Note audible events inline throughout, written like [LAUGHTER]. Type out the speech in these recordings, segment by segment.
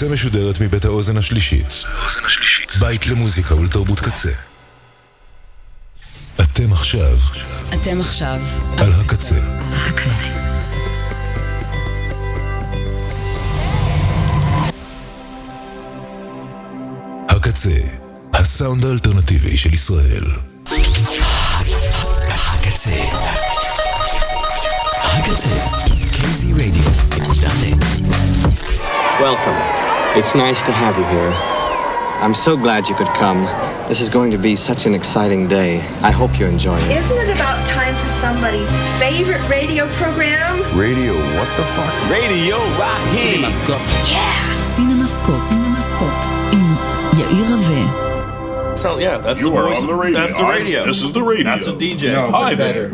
הקצה משודרת מבית האוזן השלישית. בית למוזיקה ולתרבות קצה. אתם עכשיו אתם עכשיו על הקצה. הקצה. הקצה, הסאונד האלטרנטיבי של ישראל. הקצה. הקצה. נט. Welcome. It's nice to have you here. I'm so glad you could come. This is going to be such an exciting day. I hope you enjoy it. Isn't it about time for somebody's favorite radio program? Radio, what the fuck? Radio Raheem. סינמסקופ. סינמסקופ. עם יאיר רווה. So yeah, that's You the are voice. on the radio. That's the I- radio. this is the radio. That's a DJ. Hi there.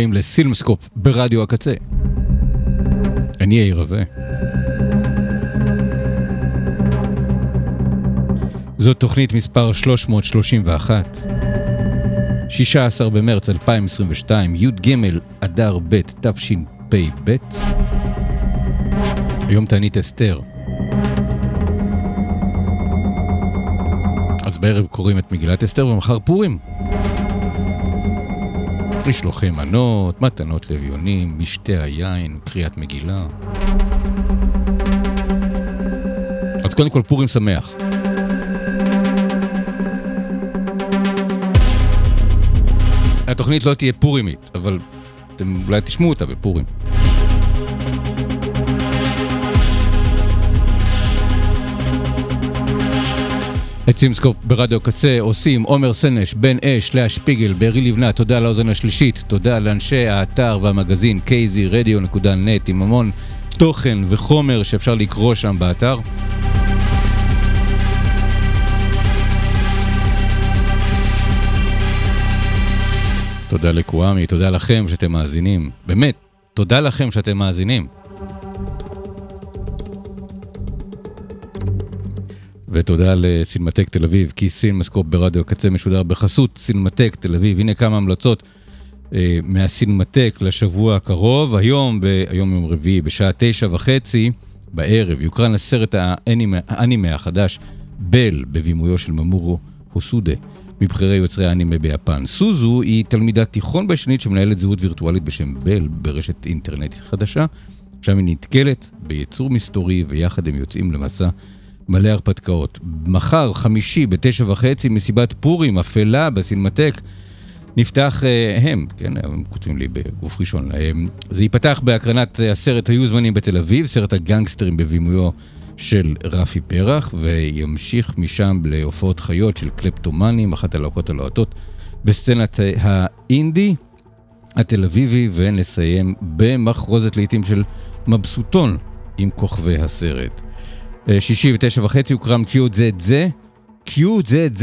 הבאים לסילמסקופ ברדיו הקצה. אני יאיר רווה. זאת תוכנית מספר 331, 16 במרץ 2022, י"ג אדר ב' תשפ"ב. היום תענית אסתר. אז בערב קוראים את מגילת אסתר ומחר פורים. משלוחי מנות, מתנות לאביונים, משתה היין, קריאת מגילה. אז קודם כל פורים שמח. התוכנית לא תהיה פורימית, אבל אתם אולי תשמעו אותה בפורים. את סימסקופ ברדיו קצה עושים עומר סנש, בן אש, לאה שפיגל, בארי לבנת, תודה לאוזן השלישית, תודה לאנשי האתר והמגזין kzradio.net עם המון תוכן וחומר שאפשר לקרוא שם באתר. תודה לקוואמי, תודה לכם שאתם מאזינים. באמת, תודה לכם שאתם מאזינים. ותודה לסינמטק תל אביב, כי סינמסקופ ברדיו הקצה משודר בחסות סינמטק תל אביב. הנה כמה המלצות אה, מהסינמטק לשבוע הקרוב. היום, ב, היום יום רביעי, בשעה תשע וחצי בערב, יוקרן הסרט האנימה, האנימה החדש, בל, בבימויו של ממורו הוסודה, מבכירי יוצרי האנימה ביפן. סוזו היא תלמידת תיכון בשנית שמנהלת זהות וירטואלית בשם בל ברשת אינטרנט חדשה. שם היא נתקלת ביצור מסתורי ויחד הם יוצאים למסע מלא הרפתקאות. מחר, חמישי, בתשע וחצי, מסיבת פורים, אפלה בסינמטק. נפתח אה, הם, כן, הם כותבים לי בגוף ראשון. אה, זה ייפתח בהקרנת אה, הסרט היו זמנים בתל אביב, סרט הגנגסטרים בבימויו של רפי פרח, וימשיך משם להופעות חיות של קלפטומנים, אחת הלהקות הלוהטות, בסצנת האינדי התל אביבי, ונסיים במחרוזת לעיתים של מבסוטון עם כוכבי הסרט. אה, שישי ותשע וחצי הוקרם QZZ, QZZ,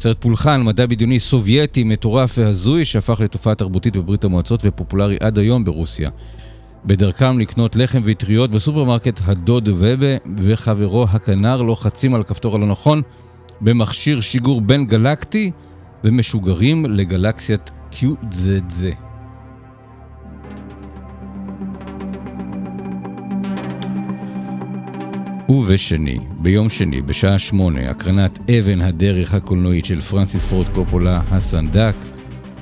סרט פולחן, מדע בדיוני סובייטי מטורף והזוי שהפך לתופעה תרבותית בברית המועצות ופופולרי עד היום ברוסיה. בדרכם לקנות לחם ואטריות בסופרמרקט הדוד וובה וחברו הכנר לוחצים על הכפתור הלא נכון במכשיר שיגור בין גלקטי ומשוגרים לגלקסיית QZZ. ובשני, ביום שני, בשעה שמונה, הקרנת אבן הדרך הקולנועית של פרנסיס פורד קופולה הסנדק.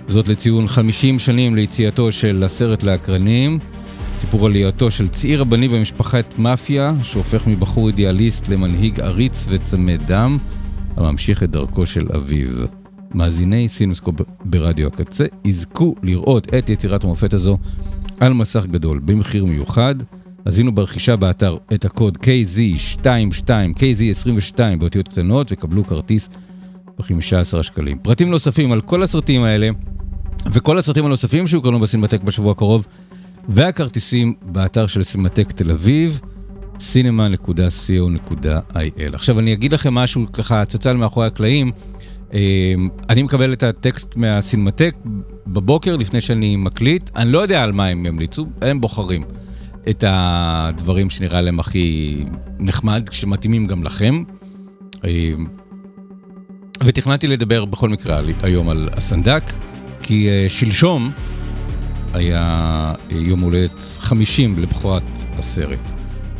זאת לציון 50 שנים ליציאתו של הסרט לאקרנים. סיפור עלייתו של צעיר רבני במשפחת מאפיה, שהופך מבחור אידיאליסט למנהיג עריץ וצמא דם, הממשיך את דרכו של אביו. מאזיני סינמסקופ ברדיו הקצה יזכו לראות את יצירת המופת הזו על מסך גדול במחיר מיוחד. הזינו ברכישה באתר את הקוד KZ22, KZ22 באותיות קטנות וקבלו כרטיס ב-15 שקלים. פרטים נוספים על כל הסרטים האלה וכל הסרטים הנוספים שהוקרנו בסינמטק בשבוע הקרוב והכרטיסים באתר של סינמטק תל אביב cinema.co.il. עכשיו אני אגיד לכם משהו ככה, צצ"ל מאחורי הקלעים. אה, אני מקבל את הטקסט מהסינמטק בבוקר לפני שאני מקליט, אני לא יודע על מה הם ימליצו, הם בוחרים את הדברים שנראה להם הכי נחמד, שמתאימים גם לכם. אה, ותכננתי לדבר בכל מקרה היום על הסנדק, כי אה, שלשום היה יום הולדת 50 לבכורת הסרט.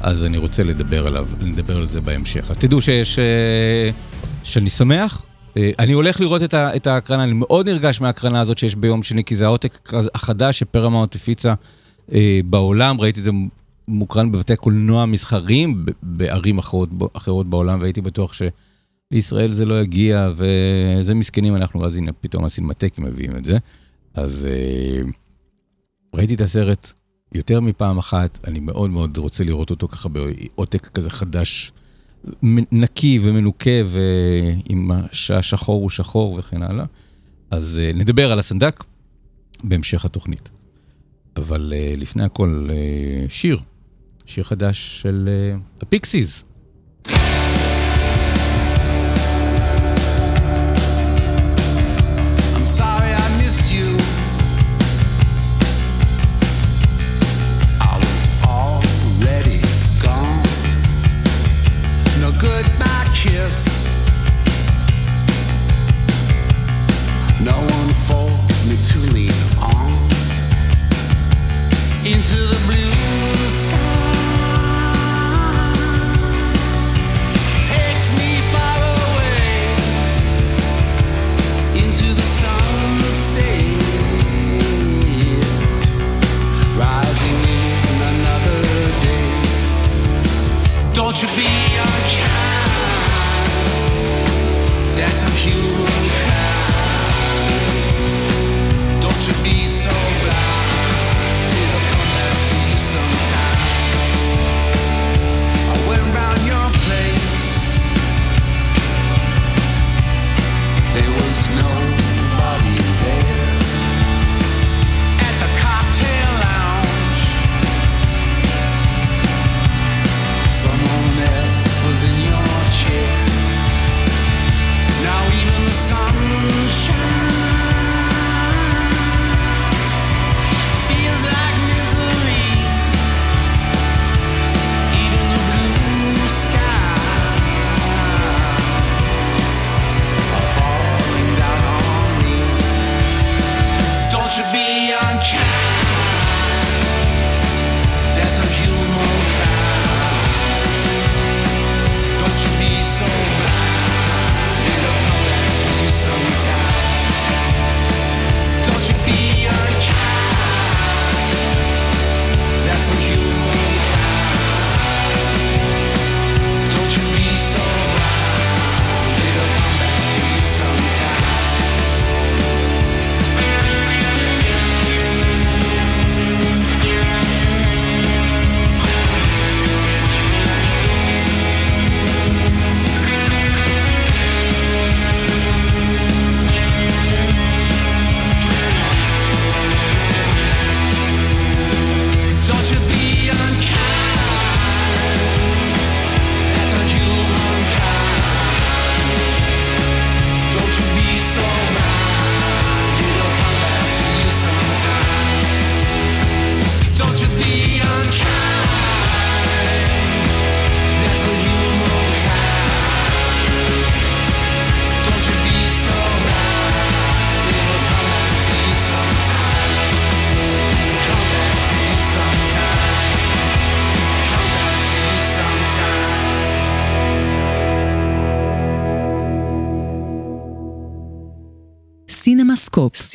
אז אני רוצה לדבר עליו, נדבר על זה בהמשך. אז תדעו שיש, אה, שאני שמח. אה, אני הולך לראות את, ה, את ההקרנה, אני מאוד נרגש מההקרנה הזאת שיש ביום שני, כי זה העותק החדש שפרמאונט הפיצה אה, בעולם. ראיתי את זה מוקרן בבתי קולנוע מסחריים בערים אחרות, אחרות בעולם, והייתי בטוח שלישראל זה לא יגיע, וזה מסכנים אנחנו, אז הנה פתאום הסינמטקים מביאים את זה. אז ראיתי את הסרט, יותר מפעם אחת, אני מאוד מאוד רוצה לראות אותו ככה בעותק כזה חדש, נקי ומנוקה, ועם השחור הוא שחור וכן הלאה. אז אה, נדבר על הסנדק בהמשך התוכנית. אבל אה, לפני הכל, אה, שיר, שיר חדש של הפיקסיס. סינמסקופ.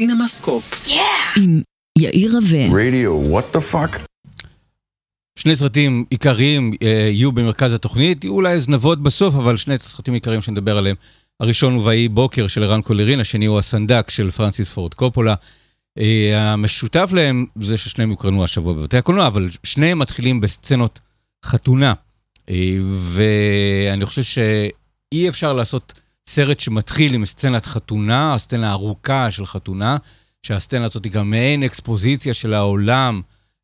סינמסקופ. עם יאיר רווה. רדיו, what the fuck? שני סרטים עיקריים אה, יהיו במרכז התוכנית, יהיו אולי זנבות בסוף, אבל שני סרטים עיקריים שנדבר עליהם. הראשון הוא ויהי בוקר של ערן קולירין, השני הוא הסנדק של פרנסיס פורד קופולה. אה, המשותף להם זה ששניהם יוקרנו השבוע בבתי הקולנוע, אבל שניהם מתחילים בסצנות חתונה. אה, ואני חושב שאי אפשר לעשות סרט שמתחיל עם סצנת חתונה, סצנה ארוכה של חתונה, שהסצנה הזאת היא גם מעין אקספוזיציה של העולם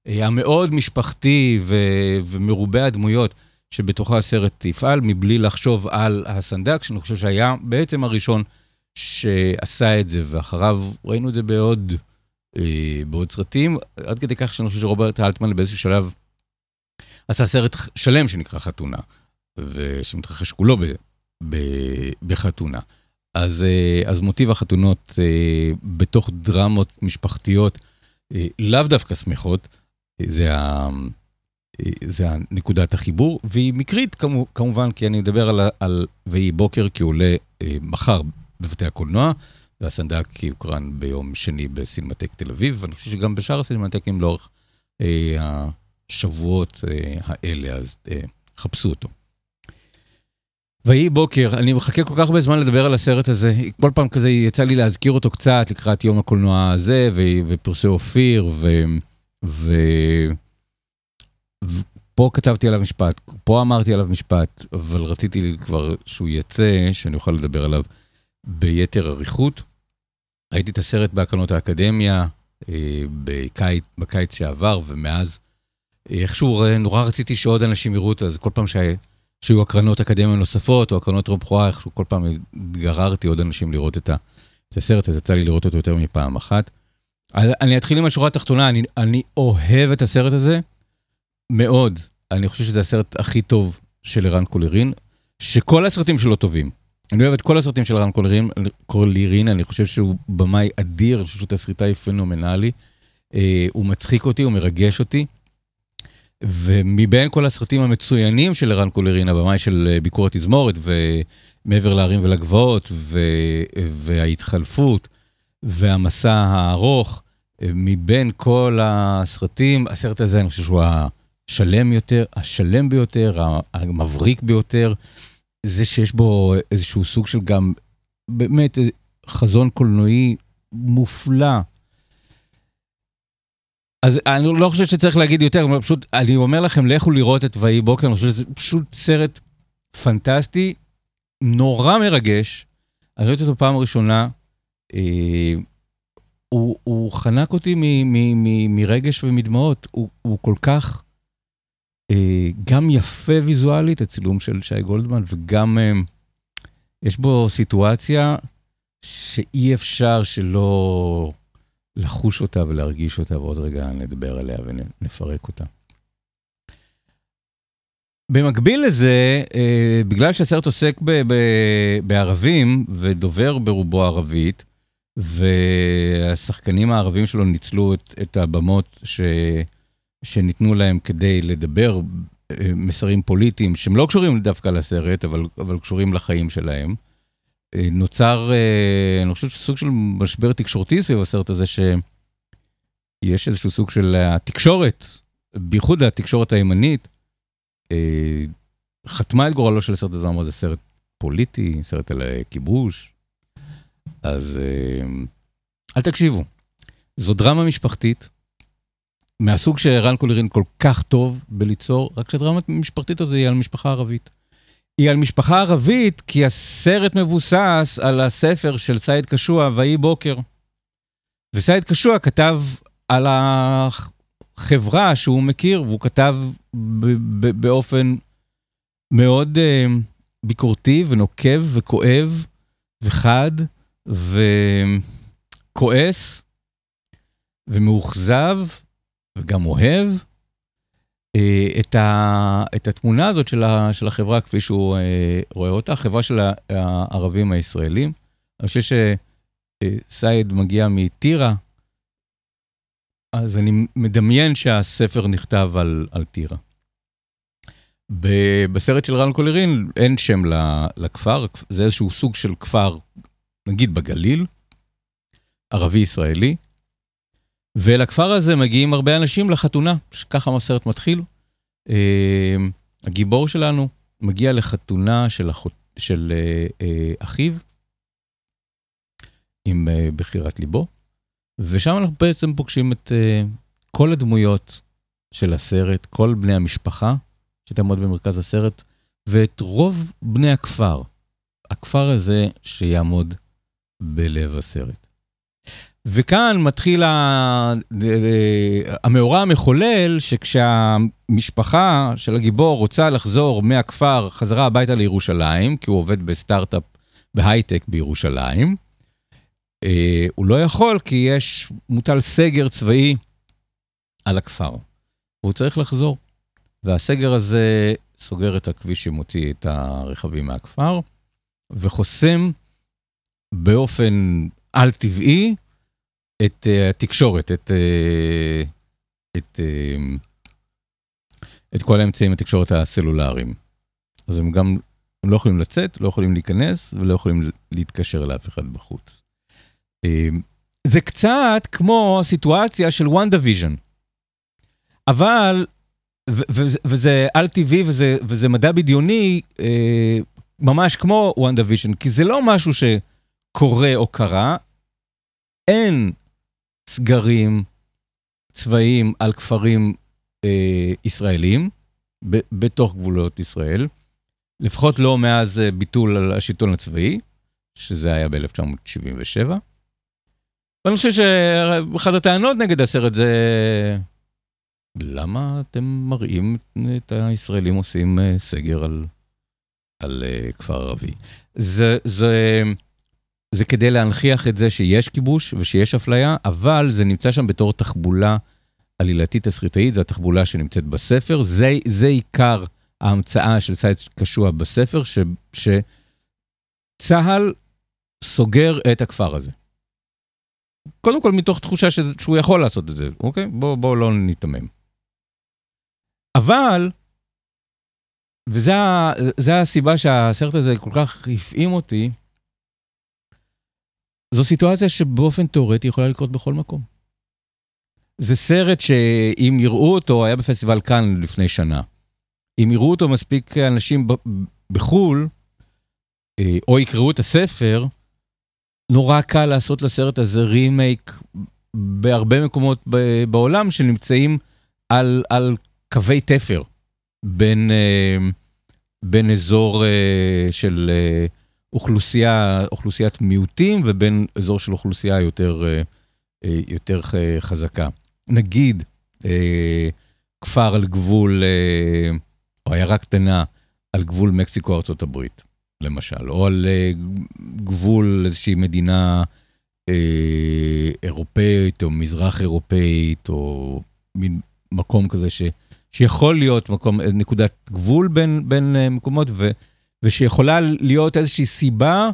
אה, המאוד משפחתי ו- ומרובה הדמויות שבתוכה הסרט יפעל, מבלי לחשוב על הסנדק, שאני חושב שהיה בעצם הראשון שעשה את זה, ואחריו ראינו את זה בעוד, אה, בעוד סרטים, עד כדי כך שאני חושב שרוברט אלטמן באיזשהו שלב עשה סרט שלם שנקרא חתונה, ושמתרחש כולו בחתונה. אז, אה, אז מוטיב החתונות אה, בתוך דרמות משפחתיות, אה, לאו דווקא שמחות, זה, ה, זה נקודת החיבור, והיא מקרית כמובן, כי אני מדבר על, על ויהי בוקר כי עולה מחר בבתי הקולנוע, והסנדק יוקרן ביום שני בסינמטק תל אביב, ואני חושב שגם בשאר הסינמטקים לאורך השבועות האלה, אז חפשו אותו. ויהי בוקר, אני מחכה כל כך הרבה זמן לדבר על הסרט הזה. כל פעם כזה יצא לי להזכיר אותו קצת לקראת יום הקולנוע הזה, ופרסי אופיר, ו... ו... ופה כתבתי עליו משפט, פה אמרתי עליו משפט, אבל רציתי כבר שהוא יצא, שאני אוכל לדבר עליו ביתר אריכות. ראיתי את הסרט בהקרנות האקדמיה אה, בקיץ, בקיץ שעבר, ומאז איכשהו נורא רציתי שעוד אנשים יראו אותו, אז כל פעם שה... שהיו הקרנות אקדמיות נוספות, או הקרנות רוב איכשהו כל פעם גררתי עוד אנשים לראות את, הסרט, אז יצא לי לראות אותו יותר מפעם אחת. אני אתחיל עם השורה התחתונה, אני, אני אוהב את הסרט הזה מאוד. אני חושב שזה הסרט הכי טוב של ערן קולרין, שכל הסרטים שלו טובים. אני אוהב את כל הסרטים של ערן קולירין, קולירין, אני חושב שהוא במאי אדיר, אני חושב שהוא תסריטאי פנומנלי. אה, הוא מצחיק אותי, הוא מרגש אותי. ומבין כל הסרטים המצוינים של ערן קולירין, הבמאי של אה, ביקור התזמורת, ומעבר להרים ולגבעות, ו... וההתחלפות, והמסע הארוך, אה, מבין כל הסרטים, הסרט הזה אני חושב שהוא השלם יותר, השלם ביותר, המבריק ביותר, זה שיש בו איזשהו סוג של גם, באמת, חזון קולנועי מופלא. אז אני לא חושב שצריך להגיד יותר, פשוט, אני אומר לכם, לכו לראות את ויהי בוקר, אני חושב שזה פשוט סרט פנטסטי, נורא מרגש. אני ראיתי אותו פעם ראשונה, אה, הוא, הוא חנק אותי מ, מ, מ, מרגש ומדמעות, הוא, הוא כל כך אה, גם יפה ויזואלית, הצילום של שי גולדמן, וגם אה, יש בו סיטואציה שאי אפשר שלא... לחוש אותה ולהרגיש אותה, ועוד רגע נדבר עליה ונפרק אותה. במקביל לזה, אה, בגלל שהסרט עוסק ב- ב- בערבים ודובר ברובו ערבית, והשחקנים הערבים שלו ניצלו את, את הבמות ש, שניתנו להם כדי לדבר אה, מסרים פוליטיים שהם לא קשורים דווקא לסרט, אבל, אבל קשורים לחיים שלהם. אה, נוצר, אה, אני חושב שסוג של משבר תקשורתי סביב הסרט הזה, שיש איזשהו סוג של התקשורת, בייחוד התקשורת הימנית, אה, חתמה את גורלו של הסרט הזה, אמרה זה סרט פוליטי, סרט על כיבוש. אז אל תקשיבו, זו דרמה משפחתית, מהסוג שערן קולירין כל כך טוב בליצור, רק שהדרמה המשפחתית הזו היא על משפחה ערבית. היא על משפחה ערבית, כי הסרט מבוסס על הספר של סייד קשוע, ויהי בוקר. וסייד קשוע כתב על החברה שהוא מכיר, והוא כתב באופן מאוד אה, ביקורתי ונוקב וכואב וחד וכועס ומאוכזב וגם אוהב. אה, את, ה, את התמונה הזאת של, ה, של החברה כפי שהוא אה, רואה אותה, חברה של הערבים הישראלים. אני חושב שסייד מגיע מטירה, אז אני מדמיין שהספר נכתב על, על טירה. בסרט של רן קולרין אין שם לכפר, זה איזשהו סוג של כפר, נגיד בגליל, ערבי-ישראלי, ולכפר הזה מגיעים הרבה אנשים לחתונה, ככה הסרט מתחיל. אה, הגיבור שלנו מגיע לחתונה של, אחות, של אה, אה, אחיו, עם בחירת ליבו, ושם אנחנו בעצם פוגשים את כל הדמויות של הסרט, כל בני המשפחה שתעמוד במרכז הסרט, ואת רוב בני הכפר. הכפר הזה שיעמוד בלב הסרט. וכאן מתחיל המאורע המחולל, שכשהמשפחה של הגיבור רוצה לחזור מהכפר חזרה הביתה לירושלים, כי הוא עובד בסטארט-אפ בהייטק בירושלים, אה, הוא לא יכול כי יש, מוטל סגר צבאי על הכפר. והוא צריך לחזור. והסגר הזה סוגר את הכביש שמוציא את הרכבים מהכפר, וחוסם באופן על-טבעי את אה, התקשורת, את, אה, את, אה, את כל האמצעים התקשורת הסלולריים. אז הם גם הם לא יכולים לצאת, לא יכולים להיכנס ולא יכולים להתקשר לאף אחד בחוץ. זה קצת כמו הסיטואציה של WandaVision. אבל, וזה על-טבעי וזה, וזה מדע בדיוני, ממש כמו WandaVision, כי זה לא משהו שקורה או קרה, אין סגרים צבאיים על כפרים אה, ישראלים ב- בתוך גבולות ישראל, לפחות לא מאז אה, ביטול השלטון הצבאי, שזה היה ב-1977. ואני חושב שאחת הטענות נגד הסרט זה, למה אתם מראים את הישראלים עושים אה, סגר על, על אה, כפר ערבי? זה, זה, זה כדי להנכיח את זה שיש כיבוש ושיש אפליה, אבל זה נמצא שם בתור תחבולה עלילתית תסריטאית, זו התחבולה שנמצאת בספר, זה, זה עיקר ההמצאה של סייץ קשוע בספר, ש, שצה"ל סוגר את הכפר הזה. קודם כל מתוך תחושה שזה, שהוא יכול לעשות את זה, אוקיי? בואו בוא לא ניתמם. אבל, וזו הסיבה שהסרט הזה כל כך הפעים אותי, זו סיטואציה שבאופן תיאורטי יכולה לקרות בכל מקום. זה סרט שאם יראו אותו, היה בפסטיבל כאן לפני שנה. אם יראו אותו מספיק אנשים בחו"ל, אה, או יקראו את הספר, נורא קל לעשות לסרט הזה רימייק בהרבה מקומות בעולם שנמצאים על, על קווי תפר בין, אה, בין אזור אה, של אוכלוסייה, אוכלוסיית מיעוטים ובין אזור של אוכלוסייה יותר, יותר חזקה. נגיד, כפר על גבול, או עיירה קטנה על גבול מקסיקו-ארצות הברית. למשל, או על גבול איזושהי מדינה אירופאית או מזרח אירופאית, או מין מקום כזה ש, שיכול להיות מקום, נקודת גבול בין, בין מקומות, ו, ושיכולה להיות איזושהי סיבה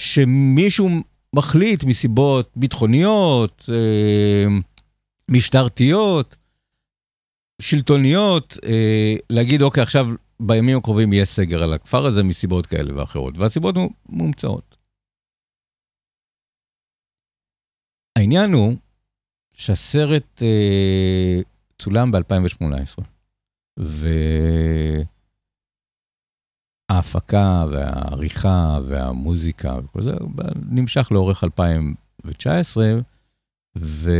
שמישהו מחליט מסיבות ביטחוניות, uh, משטרתיות, שלטוניות, uh, להגיד, אוקיי, עכשיו בימים הקרובים יהיה סגר על הכפר הזה מסיבות כאלה ואחרות, והסיבות מומצאות. העניין הוא שהסרט אה, צולם ב-2018, וההפקה והעריכה והמוזיקה וכל זה נמשך לאורך 2019, ו...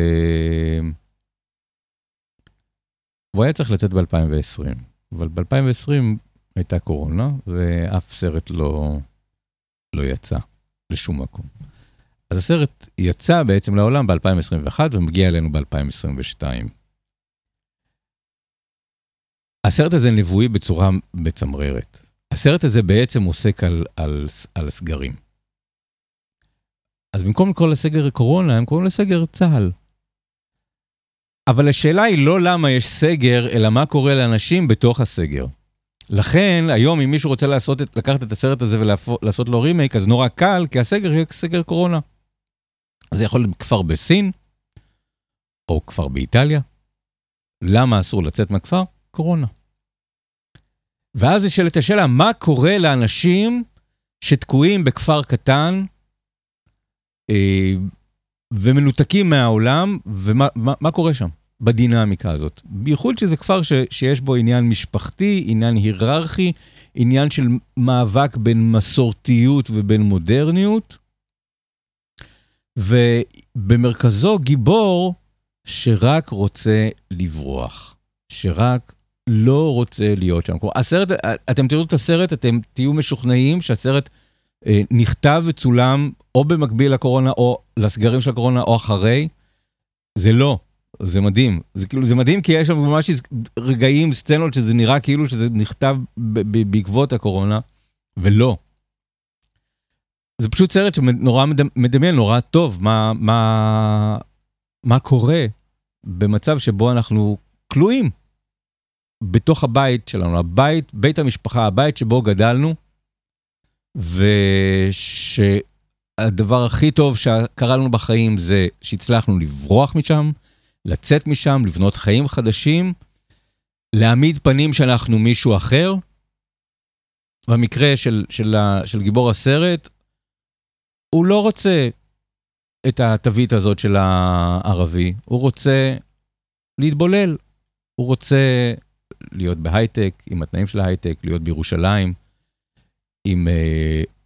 והוא היה צריך לצאת ב-2020. אבל ב-2020 הייתה קורונה, ואף סרט לא, לא יצא לשום מקום. אז הסרט יצא בעצם לעולם ב-2021 ומגיע אלינו ב-2022. הסרט הזה נבואי בצורה מצמררת. הסרט הזה בעצם עוסק על, על, על סגרים. אז במקום לקרוא לסגר קורונה, הם קוראים לסגר צה"ל. אבל השאלה היא לא למה יש סגר, אלא מה קורה לאנשים בתוך הסגר. לכן, היום אם מישהו רוצה לעשות את, לקחת את הסרט הזה ולעשות לו רימייק, אז נורא קל, כי הסגר יהיה סגר קורונה. זה יכול להיות כפר בסין, או כפר באיטליה. למה אסור לצאת מהכפר? קורונה. ואז נשאלת השאלה, מה קורה לאנשים שתקועים בכפר קטן, אה, ומנותקים מהעולם, ומה מה, מה קורה שם בדינמיקה הזאת. בייחוד שזה כפר ש, שיש בו עניין משפחתי, עניין היררכי, עניין של מאבק בין מסורתיות ובין מודרניות, ובמרכזו גיבור שרק רוצה לברוח, שרק לא רוצה להיות שם. כלומר, הסרט, אתם תראו את הסרט, אתם תהיו משוכנעים שהסרט אה, נכתב וצולם או במקביל לקורונה או לסגרים של הקורונה או אחרי. זה לא, זה מדהים. זה כאילו, זה מדהים כי יש שם ממש רגעים, סצנות שזה נראה כאילו שזה נכתב בעקבות הקורונה, ולא. זה פשוט סרט שנורא מדמיין, נורא טוב, מה, מה, מה קורה במצב שבו אנחנו כלואים בתוך הבית שלנו, הבית, בית המשפחה, הבית שבו גדלנו, ושהדבר הכי טוב שקרה לנו בחיים זה שהצלחנו לברוח משם, לצאת משם, לבנות חיים חדשים, להעמיד פנים שאנחנו מישהו אחר. במקרה של, של, של גיבור הסרט, הוא לא רוצה את התווית הזאת של הערבי, הוא רוצה להתבולל, הוא רוצה להיות בהייטק, עם התנאים של ההייטק, להיות בירושלים, עם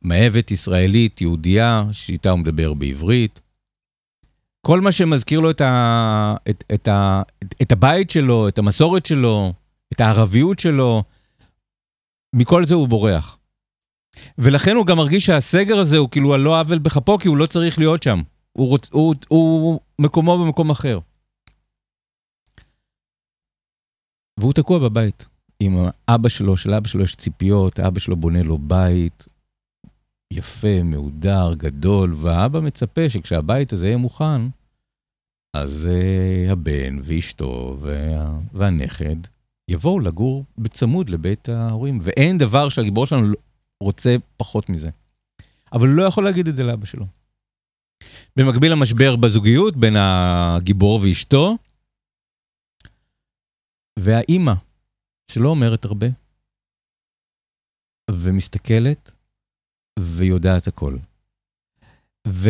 מאהבת ישראלית, יהודייה, שאיתה הוא מדבר בעברית. כל מה שמזכיר לו את, ה, את, את, ה, את, את הבית שלו, את המסורת שלו, את הערביות שלו, מכל זה הוא בורח. ולכן הוא גם מרגיש שהסגר הזה הוא כאילו על לא עוול בכפו, כי הוא לא צריך להיות שם. הוא, רוצ, הוא, הוא, הוא מקומו במקום אחר. והוא תקוע בבית עם אבא שלו, של אבא שלו יש ציפיות, אבא שלו בונה לו בית יפה, מהודר, גדול, והאבא מצפה שכשהבית הזה יהיה מוכן, אז uh, הבן ואשתו וה, והנכד יבואו לגור בצמוד לבית ההורים, ואין דבר שהגיבור שלנו רוצה פחות מזה. אבל הוא לא יכול להגיד את זה לאבא שלו. במקביל למשבר בזוגיות בין הגיבור ואשתו, והאימא, שלא אומרת הרבה, ומסתכלת, ויודעת הכל. ו,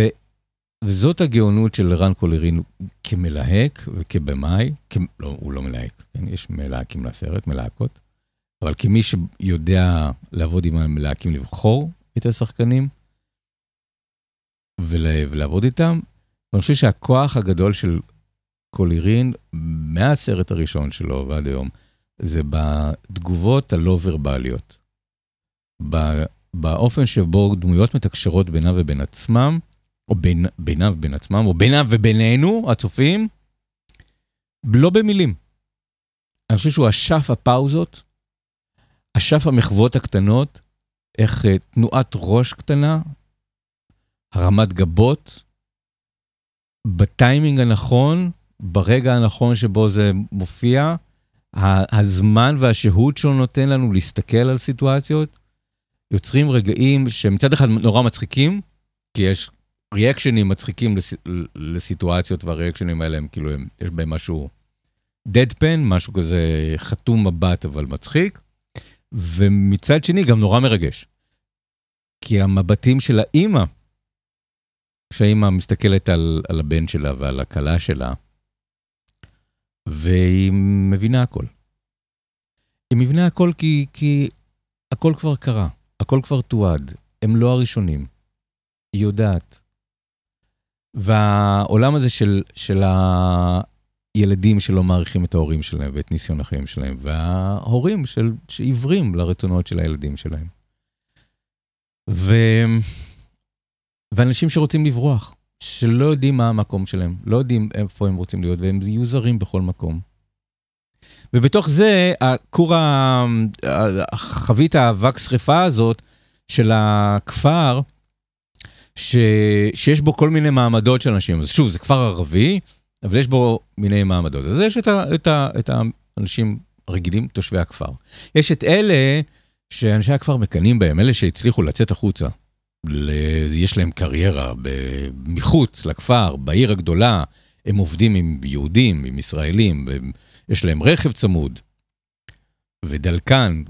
וזאת הגאונות של רן קולרין כמלהק וכבמאי, כ... לא, הוא לא מלהק, כן? יש מלהקים לסרט, מלהקות, אבל כמי שיודע לעבוד עם המלהקים, לבחור את השחקנים ול, ולעבוד איתם, אני חושב שהכוח הגדול של קולירין מהסרט הראשון שלו ועד היום, זה בתגובות הלא ורבליות. באופן שבו דמויות מתקשרות בינם ובין עצמם, או בין, בינם ובין עצמם, או בינם ובינינו, הצופים, לא במילים. אני חושב שהוא אשף הפאוזות, אשף המחוות הקטנות, איך uh, תנועת ראש קטנה, הרמת גבות, בטיימינג הנכון, ברגע הנכון שבו זה מופיע, הזמן והשהות שהוא נותן לנו להסתכל על סיטואציות, יוצרים רגעים שמצד אחד נורא מצחיקים, כי יש ריאקשנים מצחיקים לס... לסיטואציות, והריאקשנים האלה הם כאילו, הם, יש בהם משהו דדפן, משהו כזה חתום מבט אבל מצחיק, ומצד שני גם נורא מרגש. כי המבטים של האימא, כשהאימא מסתכלת על, על הבן שלה ועל הכלה שלה, והיא מבינה הכל. היא מבינה הכל כי, כי הכל כבר קרה, הכל כבר תועד, הם לא הראשונים. היא יודעת. והעולם הזה של, של הילדים שלא מעריכים את ההורים שלהם ואת ניסיון החיים שלהם, וההורים של, שעיוורים לרצונות של הילדים שלהם. ו... ואנשים שרוצים לברוח. שלא יודעים מה המקום שלהם, לא יודעים איפה הם רוצים להיות, והם יהיו זרים בכל מקום. ובתוך זה, הכור, החבית האבק שרפה הזאת של הכפר, ש, שיש בו כל מיני מעמדות של אנשים. אז שוב, זה כפר ערבי, אבל יש בו מיני מעמדות. אז יש את, ה, את, ה, את האנשים הרגילים, תושבי הכפר. יש את אלה שאנשי הכפר מקנאים בהם, אלה שהצליחו לצאת החוצה. יש להם קריירה מחוץ לכפר, בעיר הגדולה, הם עובדים עם יהודים, עם ישראלים, יש להם רכב צמוד. ודלקן,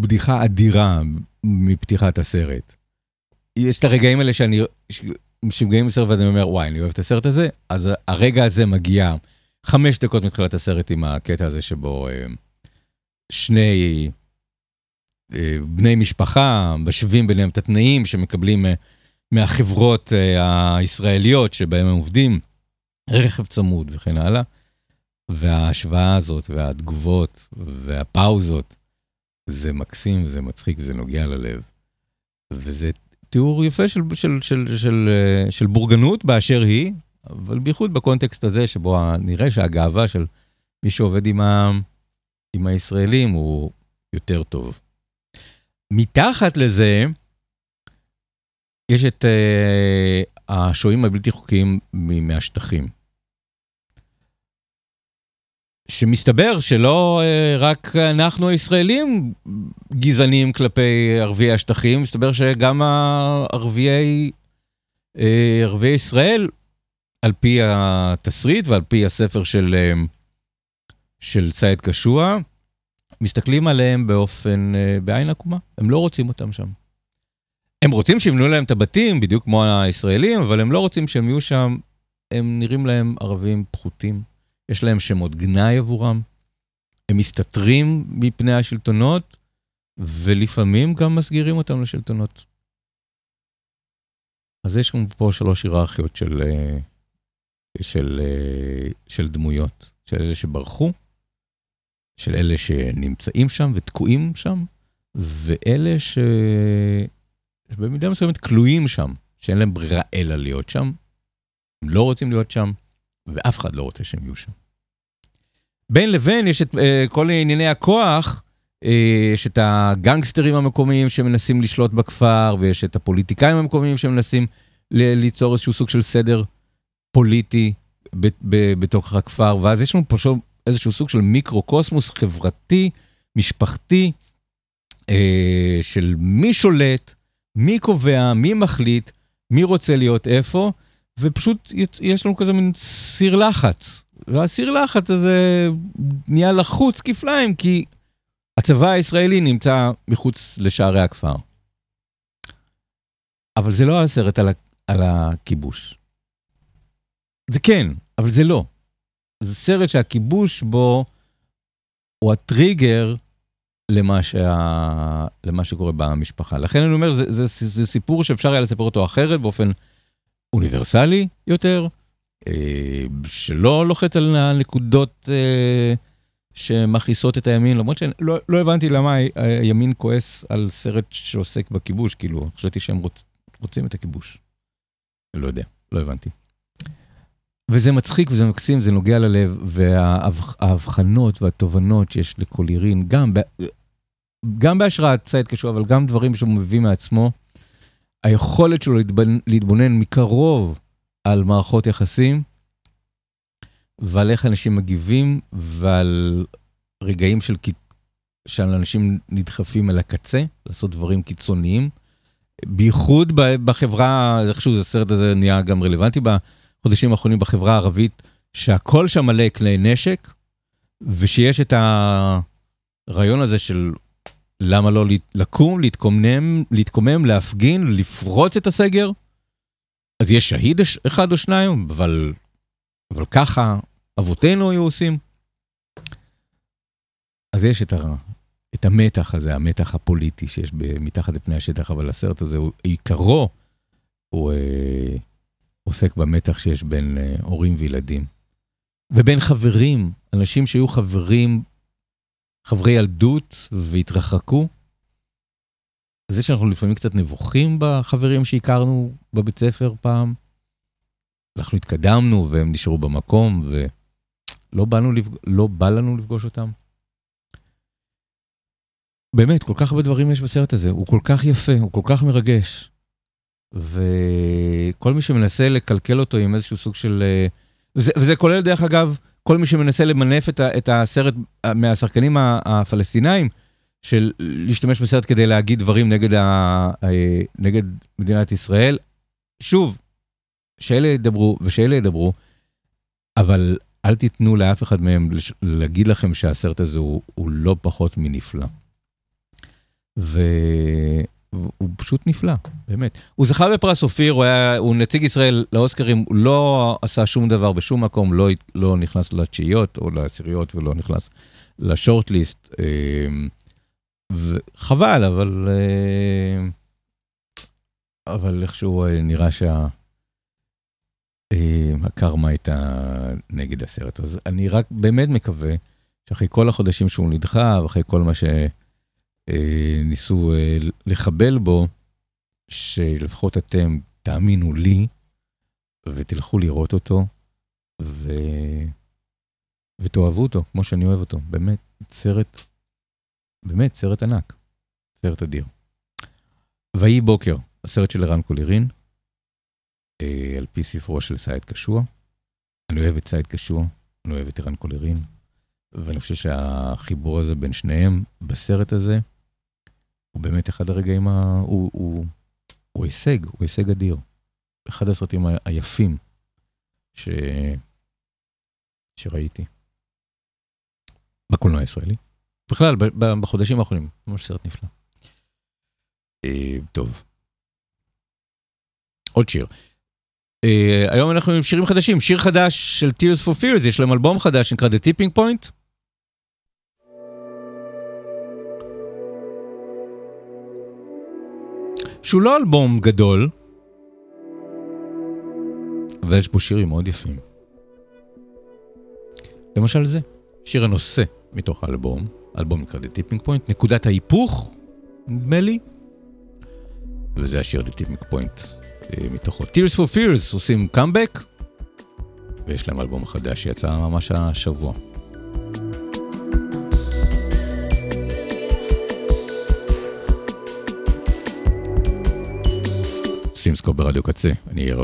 בדיחה אדירה מפתיחת הסרט. יש את הרגעים האלה שאני, שמגיעים לסרט ואני אומר, וואי, אני אוהב את הסרט הזה, אז הרגע הזה מגיע חמש דקות מתחילת הסרט עם הקטע הזה שבו אה, שני בני משפחה, משווים ביניהם את התנאים שמקבלים אה, מהחברות אה, הישראליות שבהם הם עובדים, רכב צמוד וכן הלאה. וההשוואה הזאת והתגובות והפאוזות, זה מקסים, זה מצחיק וזה נוגע ללב. וזה תיאור יפה של, של, של, של, אה, של בורגנות באשר היא, אבל בייחוד בקונטקסט הזה שבו נראה שהגאווה של מי שעובד עם, ה, עם הישראלים הוא יותר טוב. מתחת לזה, יש את uh, השוהים הבלתי חוקיים מהשטחים. שמסתבר שלא uh, רק אנחנו הישראלים גזענים כלפי ערביי השטחים, מסתבר שגם ערביי, uh, ערביי ישראל, על פי התסריט ועל פי הספר של, uh, של סייד קשוע, מסתכלים עליהם באופן, uh, בעין עקומה, הם לא רוצים אותם שם. הם רוצים שיבנו להם את הבתים, בדיוק כמו הישראלים, אבל הם לא רוצים שהם יהיו שם, הם נראים להם ערבים פחותים. יש להם שמות גנאי עבורם, הם מסתתרים מפני השלטונות, ולפעמים גם מסגירים אותם לשלטונות. אז יש לנו פה שלוש היררכיות של, אה, של, אה, של דמויות, של אלה שברחו, של אלה שנמצאים שם ותקועים שם, ואלה ש... שבמידה מסוימת כלואים שם, שאין להם ברירה אלא להיות שם, הם לא רוצים להיות שם, ואף אחד לא רוצה שהם יהיו שם. בין לבין יש את uh, כל ענייני הכוח, uh, יש את הגנגסטרים המקומיים שמנסים לשלוט בכפר, ויש את הפוליטיקאים המקומיים שמנסים ליצור איזשהו סוג של סדר פוליטי בתוך הכפר, ואז יש לנו פה שוב איזשהו סוג של מיקרו-קוסמוס חברתי, משפחתי, uh, של מי שולט, מי קובע, מי מחליט, מי רוצה להיות איפה, ופשוט יש לנו כזה מין סיר לחץ. והסיר לחץ הזה נהיה לחוץ כפליים, כי הצבא הישראלי נמצא מחוץ לשערי הכפר. אבל זה לא הסרט על, על הכיבוש. זה כן, אבל זה לא. זה סרט שהכיבוש בו הוא הטריגר למה, שה... למה שקורה במשפחה. לכן אני אומר, זה, זה, זה, זה סיפור שאפשר היה לספר אותו אחרת, באופן אוניברסלי יותר, אה, שלא לוחץ על הנקודות אה, שמכעיסות את הימין, למרות שלא לא הבנתי למה הימין כועס על סרט שעוסק בכיבוש, כאילו, חשבתי שהם רוצ, רוצים את הכיבוש. לא יודע, לא הבנתי. וזה מצחיק וזה מקסים, זה נוגע ללב, וההבחנות והתובנות שיש לקולירין, גם, גם בהשראת סייד קשור, אבל גם דברים שהוא מביא מעצמו, היכולת שלו להתבונן, להתבונן מקרוב על מערכות יחסים, ועל איך אנשים מגיבים, ועל רגעים של, של אנשים נדחפים אל הקצה, לעשות דברים קיצוניים. בייחוד בחברה, איכשהו הסרט הזה נהיה גם רלוונטי בחודשים האחרונים בחברה הערבית, שהכל שם מלא כלי נשק, ושיש את הרעיון הזה של למה לא לקום, להתקומם, להתקומם, להפגין, לפרוץ את הסגר? אז יש שהיד אחד או שניים, אבל, אבל ככה אבותינו היו עושים. אז יש את, ה, את המתח הזה, המתח הפוליטי שיש מתחת לפני השטח, אבל הסרט הזה, הוא, עיקרו, הוא אה, עוסק במתח שיש בין אה, הורים וילדים. ובין חברים, אנשים שהיו חברים חברי ילדות והתרחקו. זה שאנחנו לפעמים קצת נבוכים בחברים שהכרנו בבית ספר פעם. אנחנו התקדמנו והם נשארו במקום ולא באנו, לפג... לא בא לנו לפגוש אותם. באמת, כל כך הרבה דברים יש בסרט הזה, הוא כל כך יפה, הוא כל כך מרגש. וכל מי שמנסה לקלקל אותו עם איזשהו סוג של... אה, וזה, וזה כולל, דרך אגב, כל מי שמנסה למנף את, את הסרט מהשחקנים הפלסטינאים, של להשתמש בסרט כדי להגיד דברים נגד, ה, נגד מדינת ישראל, שוב, שאלה ידברו ושאלה ידברו, אבל אל תיתנו לאף אחד מהם להגיד לכם שהסרט הזה הוא, הוא לא פחות מנפלא. ו... הוא פשוט נפלא, באמת. הוא זכה בפרס אופיר, הוא, היה, הוא נציג ישראל לאוסקרים, הוא לא עשה שום דבר בשום מקום, לא, לא נכנס לתשיעיות או לעשיריות ולא נכנס לשורטליסט. אמ, וחבל, אבל, אה, אבל איכשהו אה, נראה שה... אה, הקרמה הייתה נגד הסרט. אז אני רק באמת מקווה שאחרי כל החודשים שהוא נדחה, ואחרי כל מה ש... אה, ניסו אה, לחבל בו, שלפחות אתם תאמינו לי ותלכו לראות אותו ו... ותאהבו אותו כמו שאני אוהב אותו. באמת, סרט, באמת, סרט ענק. סרט אדיר. ויהי בוקר, הסרט של ערן קולירין, אה, על פי ספרו של סייד קשוע. אני אוהב את סייד קשוע, אני אוהב את ערן קולירין, ואני חושב שהחיבור הזה בין שניהם בסרט הזה, הוא באמת אחד הרגעים, ה... הוא, הוא, הוא הישג, הוא הישג אדיר. אחד הסרטים היפים ש... שראיתי בקולנוע הישראלי. בכלל, בחודשים האחרונים, ממש סרט נפלא. אה, טוב. עוד שיר. Uh, היום אנחנו עם שירים חדשים, שיר חדש של Tears for Fears, יש להם אלבום חדש שנקרא The Tipping Point. שהוא לא אלבום גדול, אבל יש בו שירים מאוד יפים. למשל זה, שיר הנושא מתוך האלבום, האלבום נקרא The Tipping Point, נקודת ההיפוך, נדמה לי, וזה השיר The Tipping Point אה, מתוכו. Tears for Fears עושים קאמבק, ויש להם אלבום חדש שיצא ממש השבוע. סימסקו ברדיו קצה, אני אהיה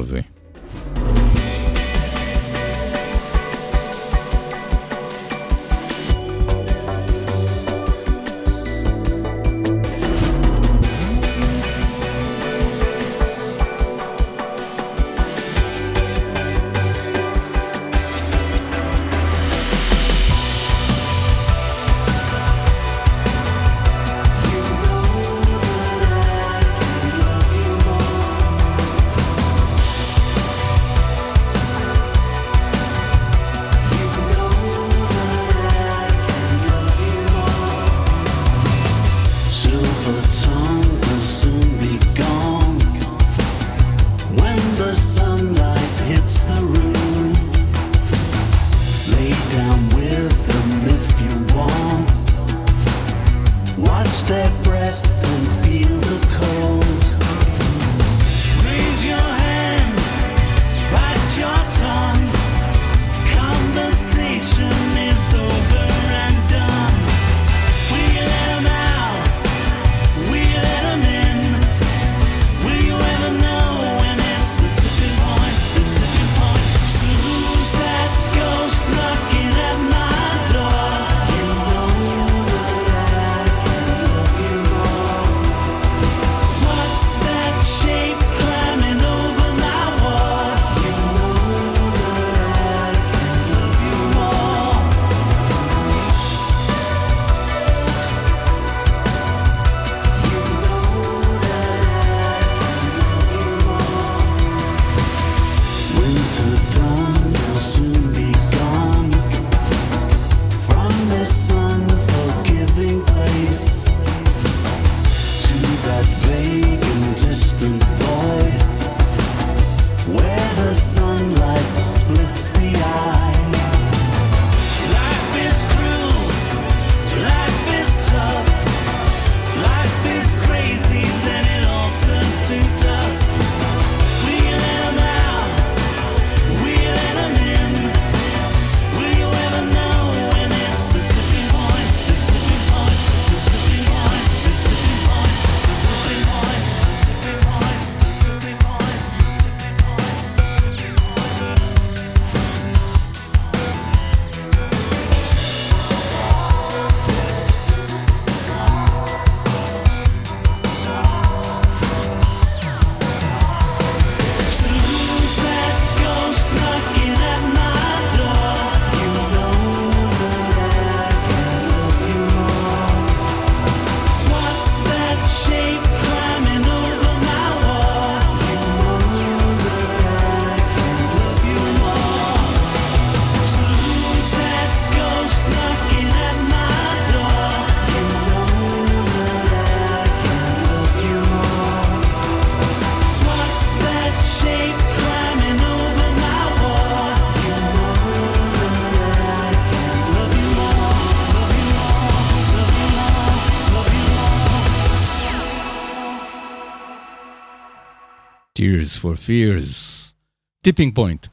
Tears for Fears. Tipping Point.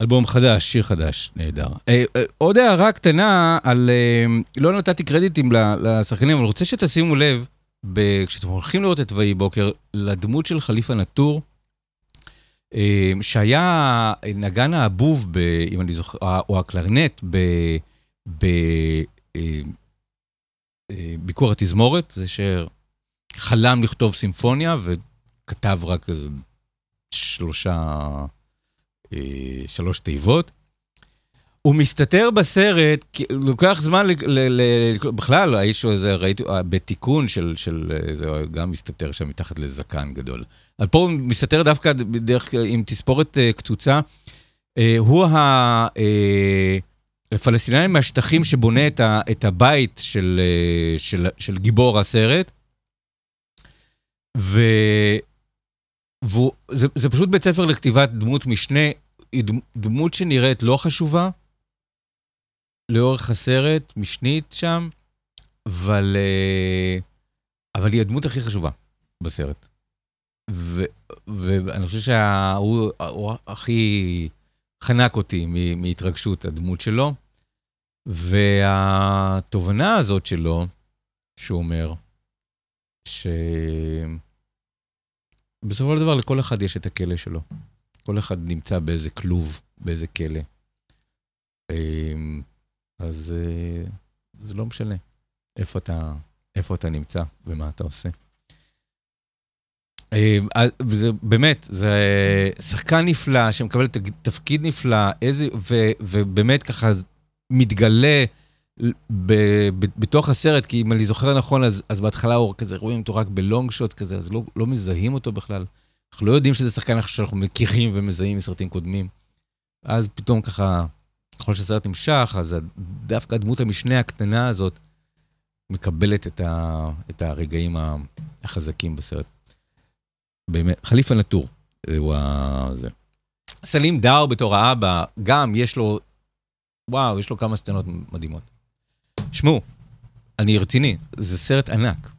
אלבום חדש, שיר חדש, נהדר. אה, אה, עוד הערה קטנה על, אה, לא נתתי קרדיטים לשחקנים, אבל רוצה שתשימו לב, ב- כשאתם הולכים לראות את ויהי בוקר, לדמות של חליפה נטור, שהיה נגן האבוב, ב, אם אני זוכר, או הקלרנט, ב... ב התזמורת, זה שחלם לכתוב סימפוניה וכתב רק שלושה, אה, שלוש תיבות. הוא מסתתר בסרט, לוקח זמן, ל, ל, ל, בכלל, האיש הזה, ראיתי, אה, בתיקון של, של אה, זה, גם מסתתר שם מתחת לזקן גדול. אבל פה הוא מסתתר דווקא בדרך, עם תספורת קצוצה. הוא ה... הפלסטינאים מהשטחים שבונה את, ה, את הבית של, של, של גיבור הסרט. ו... וזה זה פשוט בית ספר לכתיבת דמות משנה, דמות שנראית לא חשובה לאורך הסרט, משנית שם, אבל, אה, אבל היא הדמות הכי חשובה בסרט. ו, ואני חושב שהוא הוא הכי חנק אותי מהתרגשות, הדמות שלו. והתובנה הזאת שלו, שהוא אומר, שבסופו של דבר לכל אחד יש את הכלא שלו. כל אחד נמצא באיזה כלוב, באיזה כלא. אמ, אז אה, זה לא משנה איפה אתה, איפה אתה נמצא ומה אתה עושה. אמ, אז- וזה באמת, זה שחקן נפלא שמקבל תפקיד נפלא, איזה, ו, ובאמת ככה מתגלה בתוך הסרט, כי אם אני זוכר נכון, אז, אז בהתחלה הוא כזה, רואים אותו רק בלונג שוט כזה, אז לא, לא מזהים אותו בכלל. אנחנו לא יודעים שזה שחקן שאנחנו מכירים ומזהים מסרטים קודמים. אז פתאום ככה, ככל שהסרט נמשך, אז דווקא הדמות המשנה הקטנה הזאת מקבלת את, ה, את הרגעים החזקים בסרט. באמת, חליפה נטור, הוא ה... זה. סלים דאר בתור האבא, גם יש לו, וואו, יש לו כמה סצנות מדהימות. שמעו, אני רציני, זה סרט ענק.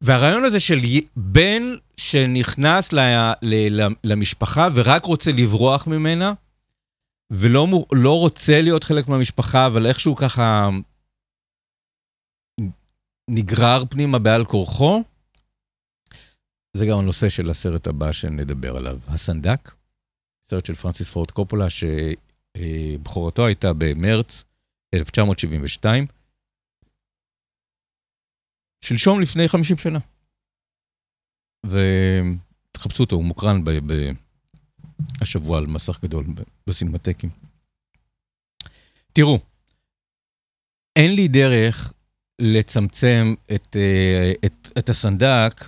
והרעיון הזה של בן שנכנס ל, ל, ל, למשפחה ורק רוצה לברוח ממנה, ולא לא רוצה להיות חלק מהמשפחה, אבל איכשהו ככה נגרר פנימה בעל כורחו, זה גם הנושא של הסרט הבא שנדבר עליו, הסנדק, סרט של פרנסיס פורד קופולה, שבכורתו הייתה במרץ 1972, שלשום לפני 50 שנה. ותחפשו אותו, הוא מוקרן ב- ב- השבוע על מסך גדול בסינמטקים. תראו, אין לי דרך לצמצם את, אה, את, את הסנדק.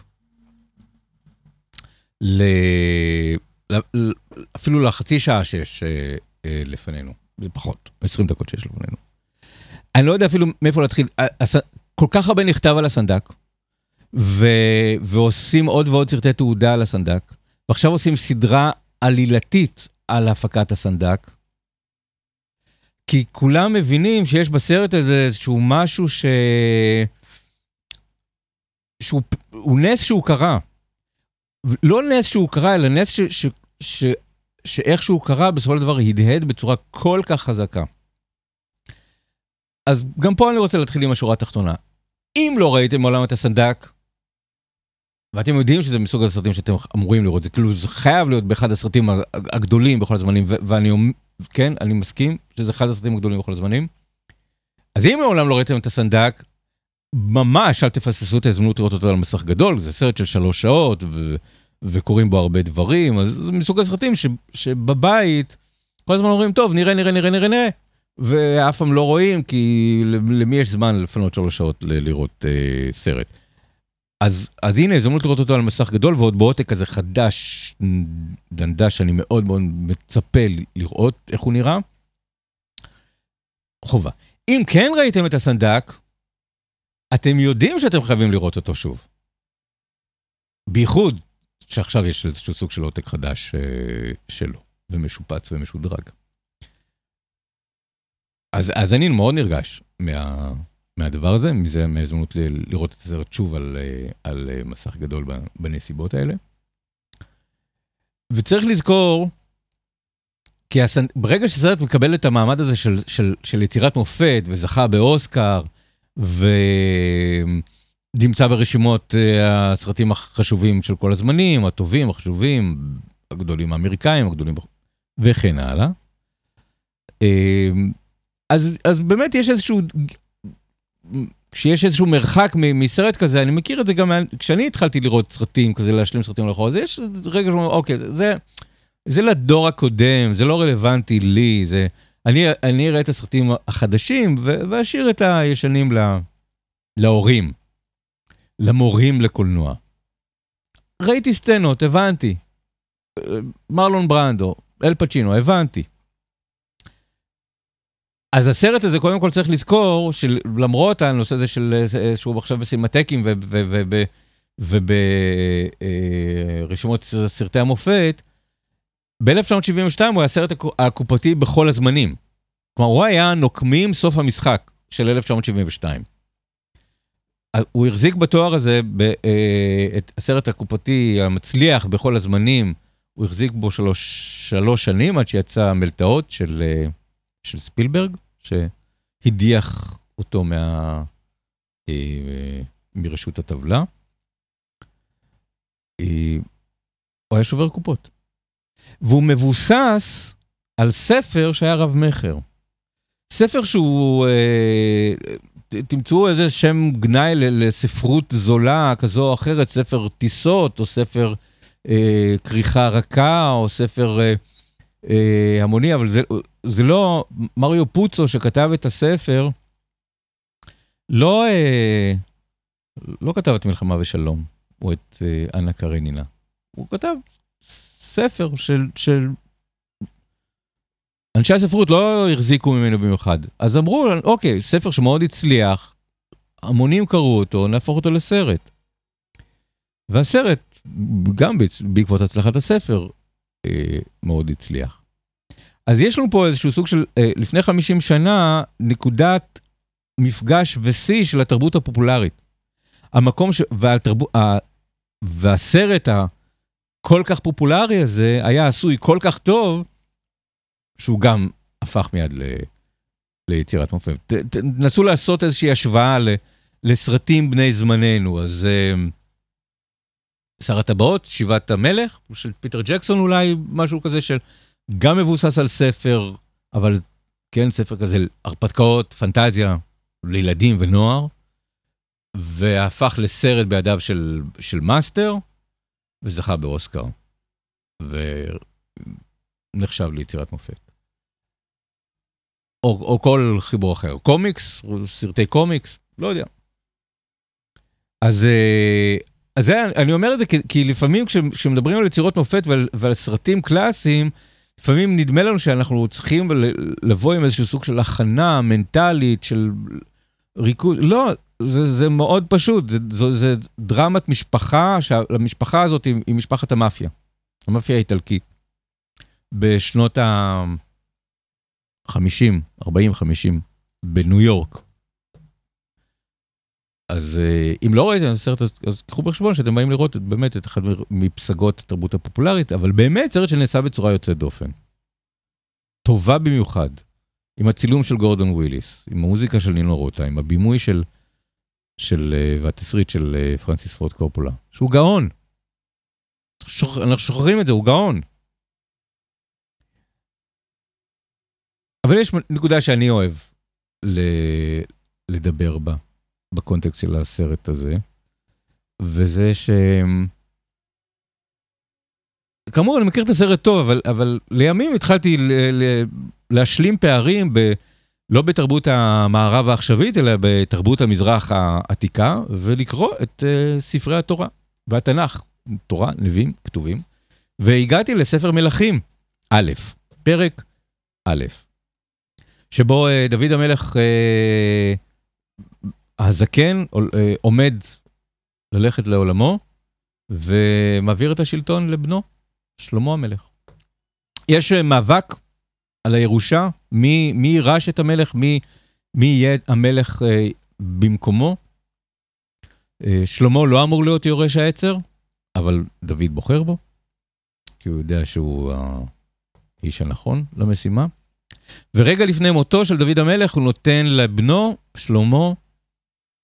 ל- ל- אפילו לחצי שעה שיש אה, אה, לפנינו, זה פחות, 20 דקות שיש לפנינו. אני לא יודע אפילו מאיפה להתחיל, כל כך הרבה נכתב על הסנדק, ו... ועושים עוד ועוד סרטי תעודה על הסנדק, ועכשיו עושים סדרה עלילתית על הפקת הסנדק, כי כולם מבינים שיש בסרט הזה איזשהו משהו ש... שהוא הוא נס שהוא קרה. לא נס שהוא קרה, אלא נס ש... ש... ש... שאיך שהוא קרה, בסופו של דבר הדהד בצורה כל כך חזקה. אז גם פה אני רוצה להתחיל עם השורה התחתונה. אם לא ראיתם מעולם את הסנדק, ואתם יודעים שזה מסוג הסרטים שאתם אמורים לראות, זה כאילו, זה חייב להיות באחד הסרטים הגדולים בכל הזמנים, ואני אומר, כן, אני מסכים שזה אחד הסרטים הגדולים בכל הזמנים. אז אם מעולם לא ראיתם את הסנדק, ממש אל תפספסו את ההזדמנות לראות אותו על מסך גדול, זה סרט של שלוש שעות, ו- וקורים בו הרבה דברים, אז זה מסוג הסרטים ש- שבבית, כל הזמן אומרים, טוב, נראה, נראה, נראה, נראה, נראה, ואף פעם לא רואים, כי למי יש זמן לפנות שלוש שעות לראות אה, סרט. אז, אז הנה, הזדמנות לראות אותו על מסך גדול, ועוד בעותק כזה חדש, דנדש, שאני מאוד מאוד מצפה לראות איך הוא נראה. חובה. אם כן ראיתם את הסנדק, אתם יודעים שאתם חייבים לראות אותו שוב. בייחוד שעכשיו יש איזשהו סוג של עותק חדש אה, שלו, ומשופץ ומשודרג. אז, אז אני מאוד נרגש מה, מהדבר הזה, מזה, מההזדמנות ל- לראות את הסרט שוב על, אה, אה, מסך גדול בנסיבות האלה. וצריך לזכור, כי הסנ... ברגע שסרט מקבל את המעמד הזה של, של, של יצירת מופת וזכה באוסקר, ונמצא ברשימות אה, הסרטים החשובים של כל הזמנים, הטובים, החשובים, הגדולים האמריקאים, הגדולים, וכן הלאה. אה, אז, אז באמת יש איזשהו, כשיש איזשהו מרחק מסרט כזה, אני מכיר את זה גם כשאני התחלתי לראות סרטים כזה, להשלים סרטים לאחור, אז יש רגע שאומרים, אוקיי, זה, זה לדור הקודם, זה לא רלוונטי לי, זה, אני, אני אראה את הסרטים החדשים ואשאיר את הישנים לה, להורים, למורים לקולנוע. ראיתי סצנות, הבנתי. מרלון ברנדו, אל פצ'ינו, הבנתי. אז הסרט הזה קודם כל צריך לזכור שלמרות הנושא הזה של שהוא עכשיו בסינמטקים וברשימות סרטי המופת, ב-1972 הוא היה הסרט הקופתי בכל הזמנים. כלומר, הוא היה נוקמים סוף המשחק של 1972. הוא החזיק בתואר הזה את הסרט הקופתי המצליח בכל הזמנים, הוא החזיק בו שלוש, שלוש שנים עד שיצא מלטעות של... של ספילברג, שהדיח אותו מה... אה, מרשות הטבלה. אה, הוא היה שובר קופות. והוא מבוסס על ספר שהיה רב-מכר. ספר שהוא, אה, תמצאו איזה שם גנאי לספרות זולה כזו או אחרת, ספר טיסות, או ספר כריכה רכה, או ספר המוני, אבל זה, זה לא, מריו פוצו שכתב את הספר, לא, אה, לא כתב את מלחמה ושלום, או את אה, אנה קרנינה. הוא כתב ספר של, של... אנשי הספרות לא החזיקו ממנו במיוחד. אז אמרו, אוקיי, ספר שמאוד הצליח, המונים קראו אותו, נהפוך אותו לסרט. והסרט, גם בעקבות הצלחת הספר, אה, מאוד הצליח. אז יש לנו פה איזשהו סוג של, אה, לפני 50 שנה, נקודת מפגש ושיא של התרבות הפופולרית. המקום ש... והתרבות, ה... והסרט הכל כך פופולרי הזה היה עשוי כל כך טוב, שהוא גם הפך מיד ל... ליצירת מופת. תנסו לעשות איזושהי השוואה ל... לסרטים בני זמננו, אז אה, שר הטבעות, שיבת המלך, של פיטר ג'קסון אולי, משהו כזה של גם מבוסס על ספר, אבל כן, ספר כזה, הרפתקאות, פנטזיה לילדים ונוער, והפך לסרט בידיו של, של מאסטר, וזכה באוסקר, ונחשב ליצירת מופת. או, או כל חיבור אחר, קומיקס, סרטי קומיקס, לא יודע. אז, אה, אז זה, אני אומר את זה כי, כי לפעמים כשמדברים על יצירות מופת ועל, ועל סרטים קלאסיים, לפעמים נדמה לנו שאנחנו צריכים לבוא עם איזשהו סוג של הכנה מנטלית, של ריכוז, לא, זה, זה מאוד פשוט, זה, זה, זה דרמת משפחה, שהמשפחה הזאת היא, היא משפחת המאפיה, המאפיה האיטלקית. בשנות ה-50, 40-50, בניו יורק. אז אה, אם לא ראיתם את הסרט, אז קחו בחשבון שאתם באים לראות באמת את אחד מפסגות התרבות הפופולרית, אבל באמת סרט שנעשה בצורה יוצאת דופן. טובה במיוחד, עם הצילום של גורדון וויליס, עם המוזיקה של נינו רוטה, עם הבימוי של, של אה, והתסריט של אה, פרנסיס פורד קופולה, שהוא גאון. אנחנו זוכרים את זה, הוא גאון. אבל יש נקודה שאני אוהב לדבר בה. בקונטקסט של הסרט הזה, וזה ש... כאמור, אני מכיר את הסרט טוב, אבל, אבל לימים התחלתי ל, ל, להשלים פערים, ב, לא בתרבות המערב העכשווית, אלא בתרבות המזרח העתיקה, ולקרוא את uh, ספרי התורה והתנ"ך, תורה, נביאים, כתובים, והגעתי לספר מלכים, א', פרק א', שבו uh, דוד המלך uh, הזקן אה, עומד ללכת לעולמו ומעביר את השלטון לבנו, שלמה המלך. יש אה, מאבק על הירושה, מי, מי יירש את המלך, מי, מי יהיה המלך אה, במקומו. אה, שלמה לא אמור להיות יורש העצר, אבל דוד בוחר בו. כי הוא יודע שהוא האיש הנכון למשימה. ורגע לפני מותו של דוד המלך הוא נותן לבנו, שלמה,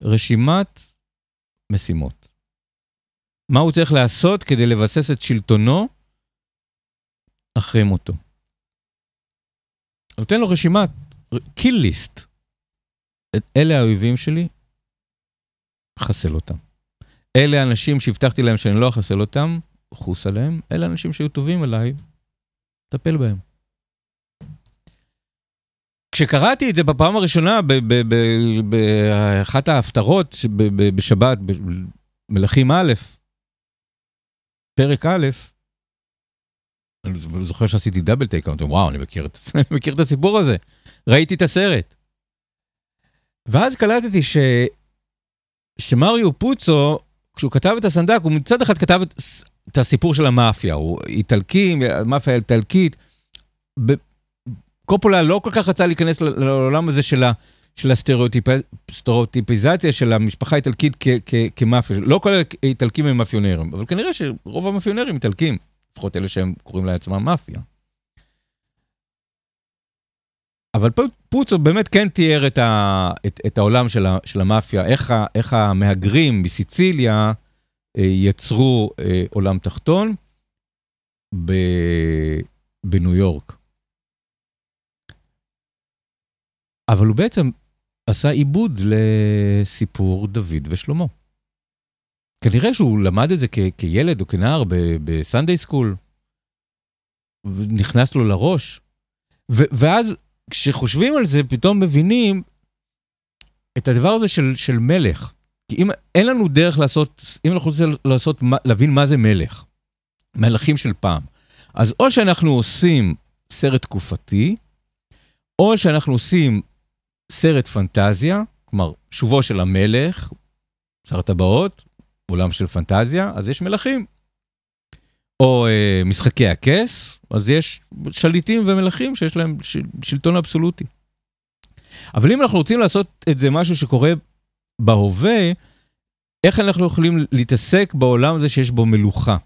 רשימת משימות. מה הוא צריך לעשות כדי לבסס את שלטונו אחרי מותו. נותן לו רשימת, קיל ליסט. אלה האויבים שלי, חסל אותם. אלה האנשים שהבטחתי להם שאני לא אחסל אותם, חוס עליהם. אלה האנשים שהיו טובים אליי, טפל בהם. כשקראתי את זה בפעם הראשונה באחת ההפטרות בשבת, מלכים א', פרק א', אני זוכר שעשיתי דאבל טייק, אמרתי, וואו, אני מכיר, את, [LAUGHS] אני מכיר את הסיפור הזה, ראיתי את הסרט. ואז קלטתי ש... שמריו פוצו, כשהוא כתב את הסנדק, הוא מצד אחד כתב את, את הסיפור של המאפיה, הוא איטלקי, המאפיה האיטלקית. קופולה לא כל כך רצה להיכנס לעולם הזה של, ה, של הסטריאוטיפיזציה של המשפחה האיטלקית כמאפיה. לא כל האיטלקים הם מאפיונרים, אבל כנראה שרוב המאפיונרים איטלקים. לפחות אלה שהם קוראים לעצמם מאפיה. אבל פוצו באמת כן תיאר את, ה, את, את העולם של, ה, של המאפיה, איך, ה, איך המהגרים מסיציליה אה, יצרו אה, עולם תחתון ב, בניו יורק. אבל הוא בעצם עשה עיבוד לסיפור דוד ושלמה. כנראה שהוא למד את זה כילד או כנער בסנדיי סקול, ונכנס לו לראש. ואז כשחושבים על זה, פתאום מבינים את הדבר הזה של, של מלך. כי אם אין לנו דרך לעשות, אם אנחנו רוצים לעשות, להבין מה זה מלך, מלכים של פעם, אז או שאנחנו עושים סרט תקופתי, או שאנחנו עושים סרט פנטזיה, כלומר, שובו של המלך, שר הטבעות, עולם של פנטזיה, אז יש מלכים. או אה, משחקי הכס, אז יש שליטים ומלכים שיש להם ש, שלטון אבסולוטי. אבל אם אנחנו רוצים לעשות את זה משהו שקורה בהווה, איך אנחנו יכולים להתעסק בעולם הזה שיש בו מלוכה?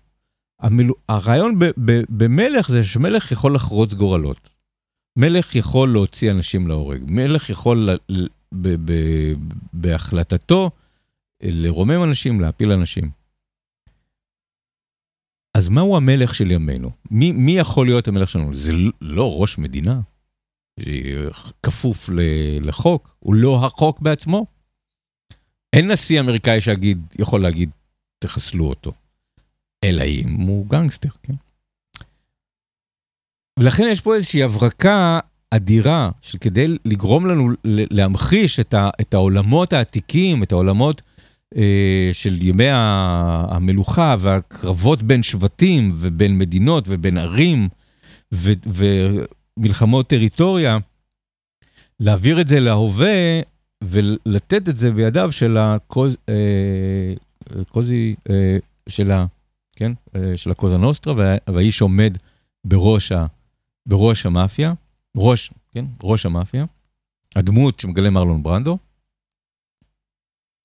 המל... הרעיון ב- ב- במלך זה שמלך יכול לחרוץ גורלות. מלך יכול להוציא אנשים להורג. מלך יכול ל- ב- ב- בהחלטתו לרומם אנשים, להפיל אנשים. אז מהו המלך של ימינו? מי, מי יכול להיות המלך שלנו? זה לא ראש מדינה, כפוף לחוק, הוא לא החוק בעצמו. אין נשיא אמריקאי שיגיד, יכול להגיד, תחסלו אותו. אלא אם הוא גנגסטר, כן? ולכן יש פה איזושהי הברקה אדירה, שכדי לגרום לנו להמחיש את, ה, את העולמות העתיקים, את העולמות אה, של ימי המלוכה והקרבות בין שבטים ובין מדינות ובין ערים ו, ומלחמות טריטוריה, להעביר את זה להווה ולתת את זה בידיו של הקוז... אה, קוזי, אה, של ה... כן? של הקוזה נוסטרה, והאיש עומד בראש, ה, בראש המאפיה, ראש, כן? ראש המאפיה, הדמות שמגלה מרלון ברנדו.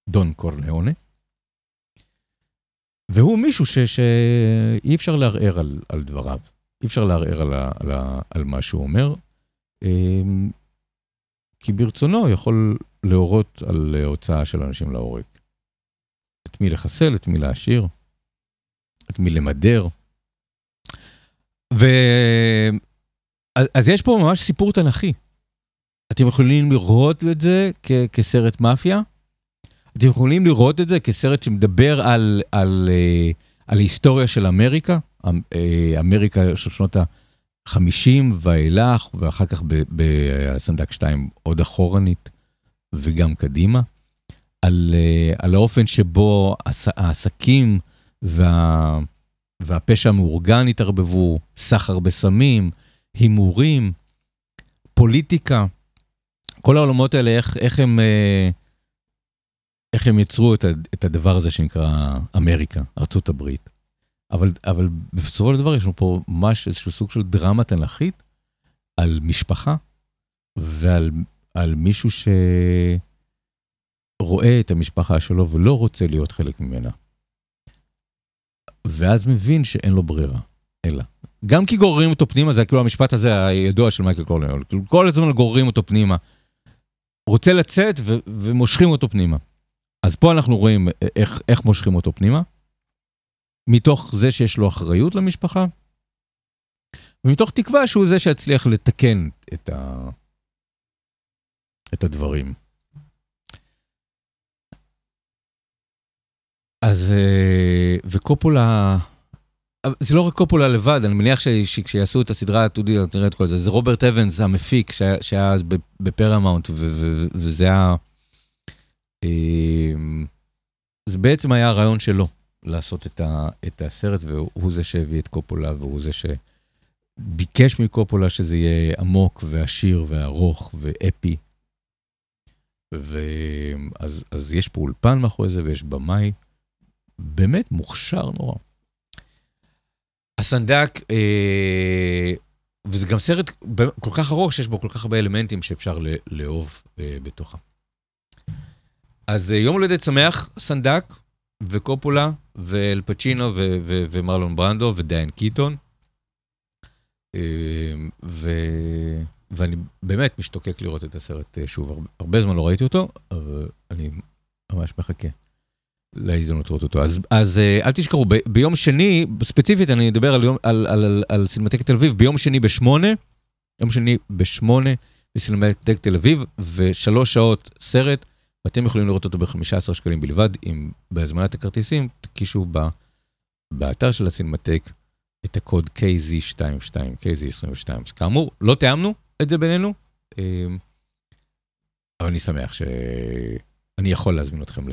דון קורליאונה. והוא מישהו ש, שאי אפשר לערער על, על דבריו, אי אפשר לערער על, על, על מה שהוא אומר, אמ, כי ברצונו יכול להורות על הוצאה של אנשים להורג. את מי לחסל, את מי להשאיר, את מי למדר. ו... אז יש פה ממש סיפור תנכי. אתם יכולים לראות את זה כ- כסרט מאפיה, אתם יכולים לראות את זה כסרט שמדבר על, על, אה, על היסטוריה של אמריקה, אמ, אה, אמריקה של שנות ה-50 ואילך, ואחר כך בסנדק 2 עוד אחורנית וגם קדימה, על, אה, על האופן שבו העסקים וה, והפשע המאורגן התערבבו, סחר בסמים, הימורים, פוליטיקה, כל העולמות האלה, איך, איך הם... איך הם יצרו את, את הדבר הזה שנקרא אמריקה, ארצות הברית. אבל, אבל בסופו של דבר יש לנו פה ממש איזשהו סוג של דרמה תנכית על משפחה ועל על מישהו שרואה את המשפחה שלו ולא רוצה להיות חלק ממנה. ואז מבין שאין לו ברירה, אלא גם כי גוררים אותו פנימה, זה כאילו המשפט הזה הידוע של מייקל קורליאול, כאילו כל הזמן גוררים אותו פנימה. רוצה לצאת ו- ומושכים אותו פנימה. אז פה אנחנו רואים איך, איך מושכים אותו פנימה, מתוך זה שיש לו אחריות למשפחה, ומתוך תקווה שהוא זה שיצליח לתקן את, ה... את הדברים. אז, אה, וקופולה, זה לא רק קופולה לבד, אני מניח ש, שכשיעשו את הסדרה הטודי, נראה את כל זה, זה רוברט אבנס המפיק שהיה, אז בפרמאונט, וזה היה, אה, זה בעצם היה הרעיון שלו, לעשות את, ה, את הסרט, והוא זה שהביא את קופולה, והוא זה שביקש מקופולה שזה יהיה עמוק ועשיר וארוך ואפי. ואז אז יש פה אולפן מאחורי זה ויש במאי באמת מוכשר נורא. הסנדק, אה, וזה גם סרט כל כך ארוך שיש בו כל כך הרבה אלמנטים שאפשר לאהוב אה, בתוכה. אז אה, יום הולדת שמח, סנדק וקופולה ואל פצ'ינו ומרלון ברנדו ודיין קיטון. ו... ואני באמת משתוקק לראות את הסרט שוב, הרבה זמן לא ראיתי אותו, אבל אני ממש מחכה להזדמנות לראות אותו. אז, אז אה, אל תשכחו, ב, ביום שני, ספציפית אני אדבר על, יום, על, על, על, על סינמטק תל אביב, ביום שני בשמונה, יום שני בשמונה בסינמטק תל אביב, ושלוש שעות סרט, ואתם יכולים לראות אותו ב-15 שקלים בלבד, אם בהזמנת הכרטיסים תקישו ב, באתר של הסינמטק את הקוד KZ22, KZ22. כאמור, לא תיאמנו, את זה בינינו, אמ, אבל אני שמח שאני יכול להזמין אתכם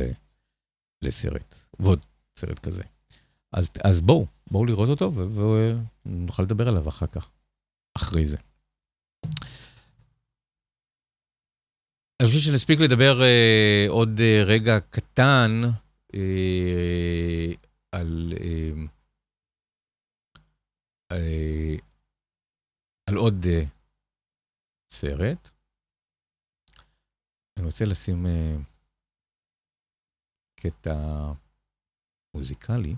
לסרט, ועוד סרט כזה. אז, אז בואו, בואו לראות אותו ונוכל לדבר עליו אחר כך, אחרי זה. אני חושב שנספיק לדבר אה, עוד אה, רגע קטן אה, על, אה, אה, על עוד אה, סרט. אני רוצה לשים uh, קטע מוזיקלי.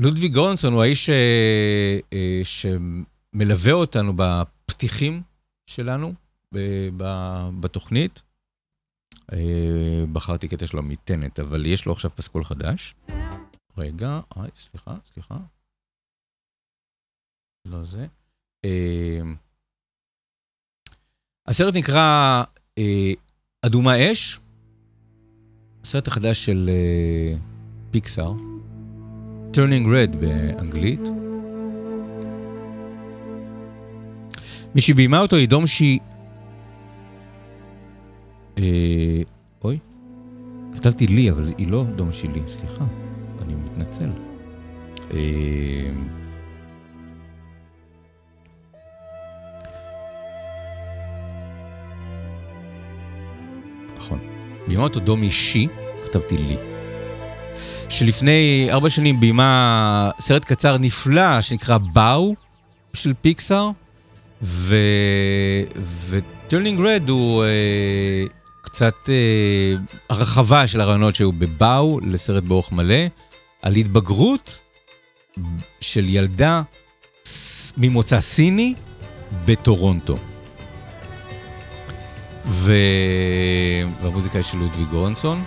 לודווי גורנסון הוא האיש uh, uh, שמלווה אותנו בפתיחים שלנו בתוכנית. Uh, בחרתי קטע שלו מטנט, אבל יש לו עכשיו פסקול חדש. רגע, אוי, סליחה, סליחה. לא זה. הסרט נקרא אה, אדומה אש, הסרט החדש של אה, פיקסאר, Turning Red באנגלית. מי שביימה אותו היא דומשי... אה, אוי, כתבתי לי, אבל היא לא דומשי לי, סליחה, אני מתנצל. אה, ביימה אותו דומי שי, כתבתי לי, שלפני ארבע שנים ביימה סרט קצר נפלא שנקרא באו של פיקסאר. ו Turning Red הוא אה, קצת אה, הרחבה של הרעיונות שהיו ב Bao לסרט באורך מלא, על התבגרות של ילדה ממוצא סיני בטורונטו. ו... והמוזיקה היא של לודוויג גורנסון.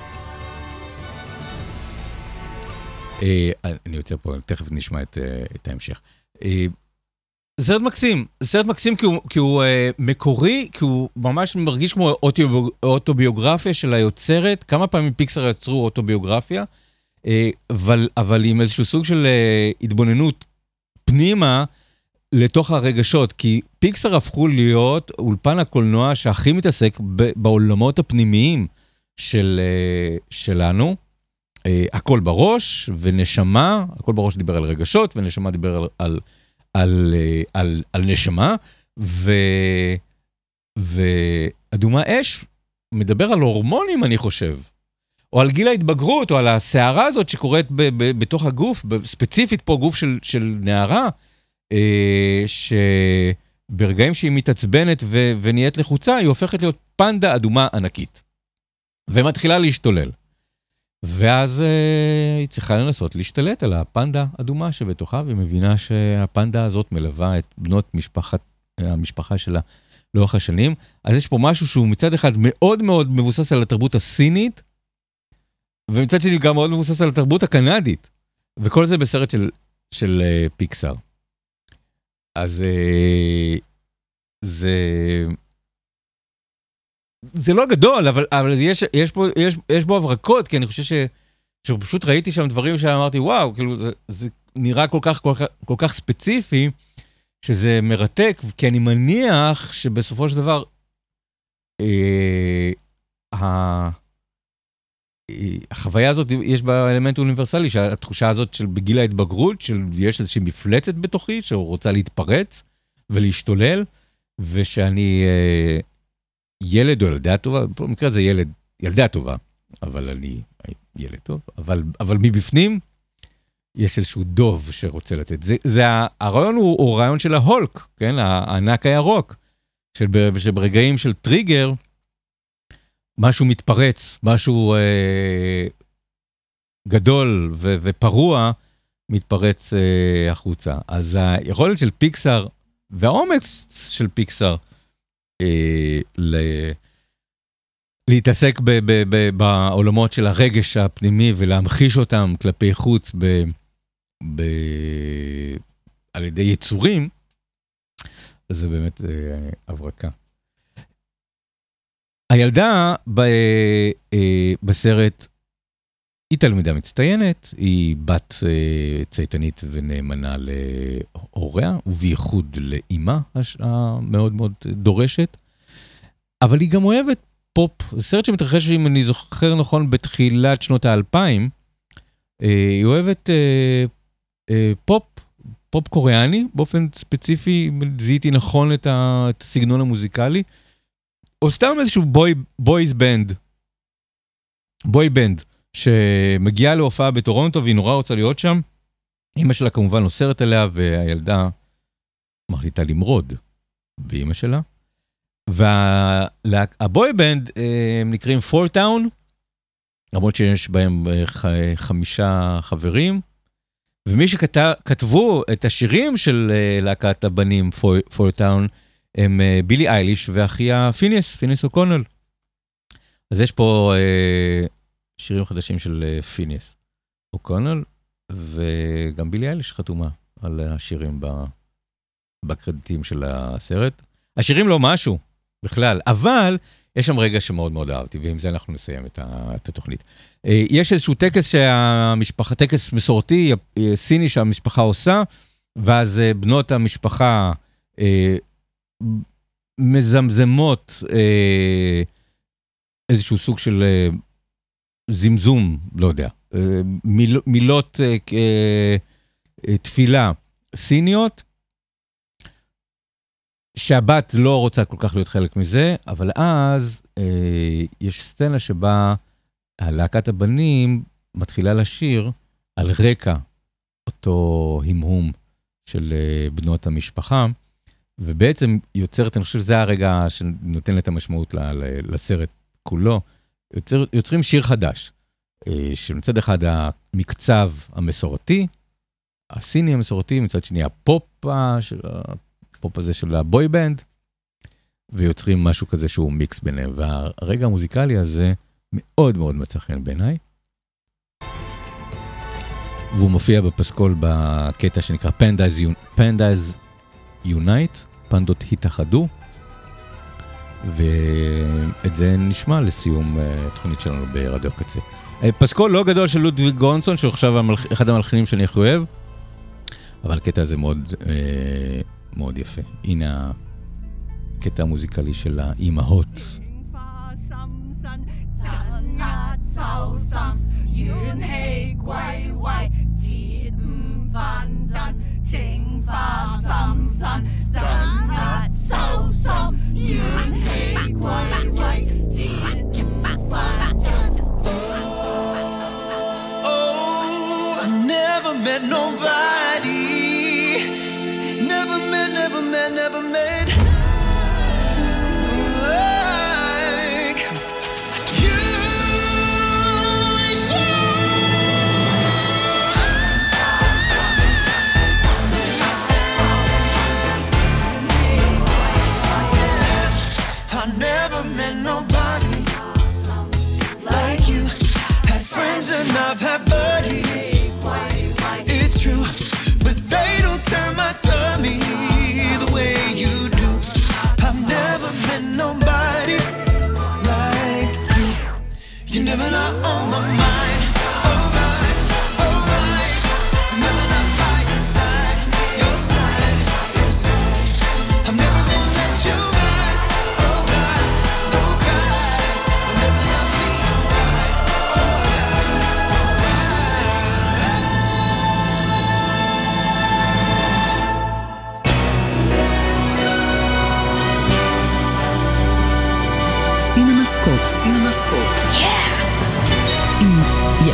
אה, אני יוצא פה, תכף נשמע את, אה, את ההמשך. אה, סרט מקסים, סרט מקסים כי הוא, כי הוא uh, מקורי, כי הוא ממש מרגיש כמו אוטו, אוטוביוגרפיה של היוצרת. כמה פעמים פיקסר יצרו אוטוביוגרפיה, uh, אבל, אבל עם איזשהו סוג של uh, התבוננות פנימה לתוך הרגשות, כי פיקסר הפכו להיות אולפן הקולנוע שהכי מתעסק בעולמות הפנימיים של, אה, שלנו. אה, הכל בראש ונשמה, הכל בראש דיבר על רגשות ונשמה דיבר על, על, על, אה, על, על נשמה, ו, ואדומה אש מדבר על הורמונים, אני חושב. או על גיל ההתבגרות, או על הסערה הזאת שקורית ב, ב, בתוך הגוף, ספציפית פה גוף של, של נערה, שברגעים שהיא מתעצבנת ו- ונהיית לחוצה, היא הופכת להיות פנדה אדומה ענקית. ומתחילה להשתולל. ואז אה, היא צריכה לנסות להשתלט על הפנדה אדומה שבתוכה, והיא מבינה שהפנדה הזאת מלווה את בנות משפחת, המשפחה שלה לאורך השנים. אז יש פה משהו שהוא מצד אחד מאוד מאוד מבוסס על התרבות הסינית, ומצד שני גם מאוד מבוסס על התרבות הקנדית. וכל זה בסרט של, של uh, פיקסאר. אז uh, זה... זה לא גדול, אבל, אבל יש, יש, פה, יש, יש בו הברקות, כי אני חושב ש, שפשוט ראיתי שם דברים שאמרתי, וואו, כאילו, זה, זה נראה כל כך, כל כך, כל כך ספציפי, שזה מרתק, כי אני מניח שבסופו של דבר, אה, החוויה הזאת, יש בה אלמנט אוניברסלי, שהתחושה הזאת של בגיל ההתבגרות, של יש איזושהי מפלצת בתוכי, שהוא רוצה להתפרץ ולהשתולל, ושאני אה, ילד או ילדה טובה, במקרה זה ילד, ילדה טובה, אבל אני ילד טוב, אבל, אבל מבפנים יש איזשהו דוב שרוצה לצאת. זה, זה הרעיון הוא, הוא רעיון של ההולק, כן, הענק הירוק, שברגעים של טריגר, משהו מתפרץ, משהו אה, גדול ו- ופרוע, מתפרץ אה, החוצה. אז היכולת של פיקסאר והאומץ של פיקסאר אה, ל- להתעסק ב- ב- ב- בעולמות של הרגש הפנימי ולהמחיש אותם כלפי חוץ ב- ב- על ידי יצורים, זה באמת אה, הברקה. הילדה ב, אה, בסרט היא תלמידה מצטיינת, היא בת אה, צייתנית ונאמנה להוריה, ובייחוד לאימה המאוד מאוד דורשת, אבל היא גם אוהבת פופ. זה סרט שמתרחש, אם אני זוכר נכון, בתחילת שנות האלפיים. אה, היא אוהבת אה, אה, פופ, פופ קוריאני, באופן ספציפי, זיהיתי נכון את הסגנון המוזיקלי. או סתם איזשהו boy, boys band, boy band, שמגיעה להופעה בטורונטו והיא נורא רוצה להיות שם. אימא שלה כמובן אוסרת עליה והילדה מחליטה למרוד באימא שלה. וה boy band הם נקראים פורטאון, למרות שיש בהם אה, חמישה חברים. ומי שכתבו את השירים של אה, להקת הבנים פורטאון, הם אה, בילי אייליש ואחיה פיניאס, פיניאס אוקונל. אז יש פה אה, שירים חדשים של אה, פיניאס אוקונל, וגם בילי אייליש חתומה על השירים ב, בקרדיטים של הסרט. השירים לא משהו בכלל, אבל יש שם רגע שמאוד מאוד אהבתי, ועם זה אנחנו נסיים את, את התוכנית. אה, יש איזשהו טקס שהמשפחה, טקס מסורתי, אה, סיני שהמשפחה עושה, ואז בנות המשפחה, אה, מזמזמות אה, איזשהו סוג של אה, זמזום, לא יודע, אה, מיל, מילות אה, אה, תפילה סיניות, שהבת לא רוצה כל כך להיות חלק מזה, אבל אז אה, יש סצנה שבה להקת הבנים מתחילה לשיר על רקע אותו המהום של אה, בנות המשפחה. ובעצם יוצרת, אני חושב שזה הרגע שנותן את המשמעות לסרט כולו, יוצר, יוצרים שיר חדש, אה, שמצד אחד המקצב המסורתי, הסיני המסורתי, מצד שני הפופ, של, הפופ הזה של ה boy band, ויוצרים משהו כזה שהוא מיקס ביניהם, והרגע המוזיקלי הזה מאוד מאוד מצא חן בעיניי. והוא מופיע בפסקול בקטע שנקרא Pandas יונייט, פנדות התאחדו, ואת זה נשמע לסיום uh, תוכנית שלנו ברדיו קצה. Uh, פסקול לא גדול של לודוויג גונסון, שהוא עכשיו המלח... אחד המלחינים שאני הכי אוהב, אבל הקטע הזה מאוד, uh, מאוד יפה. הנה הקטע המוזיקלי של האימהות. 情 living out on my mind.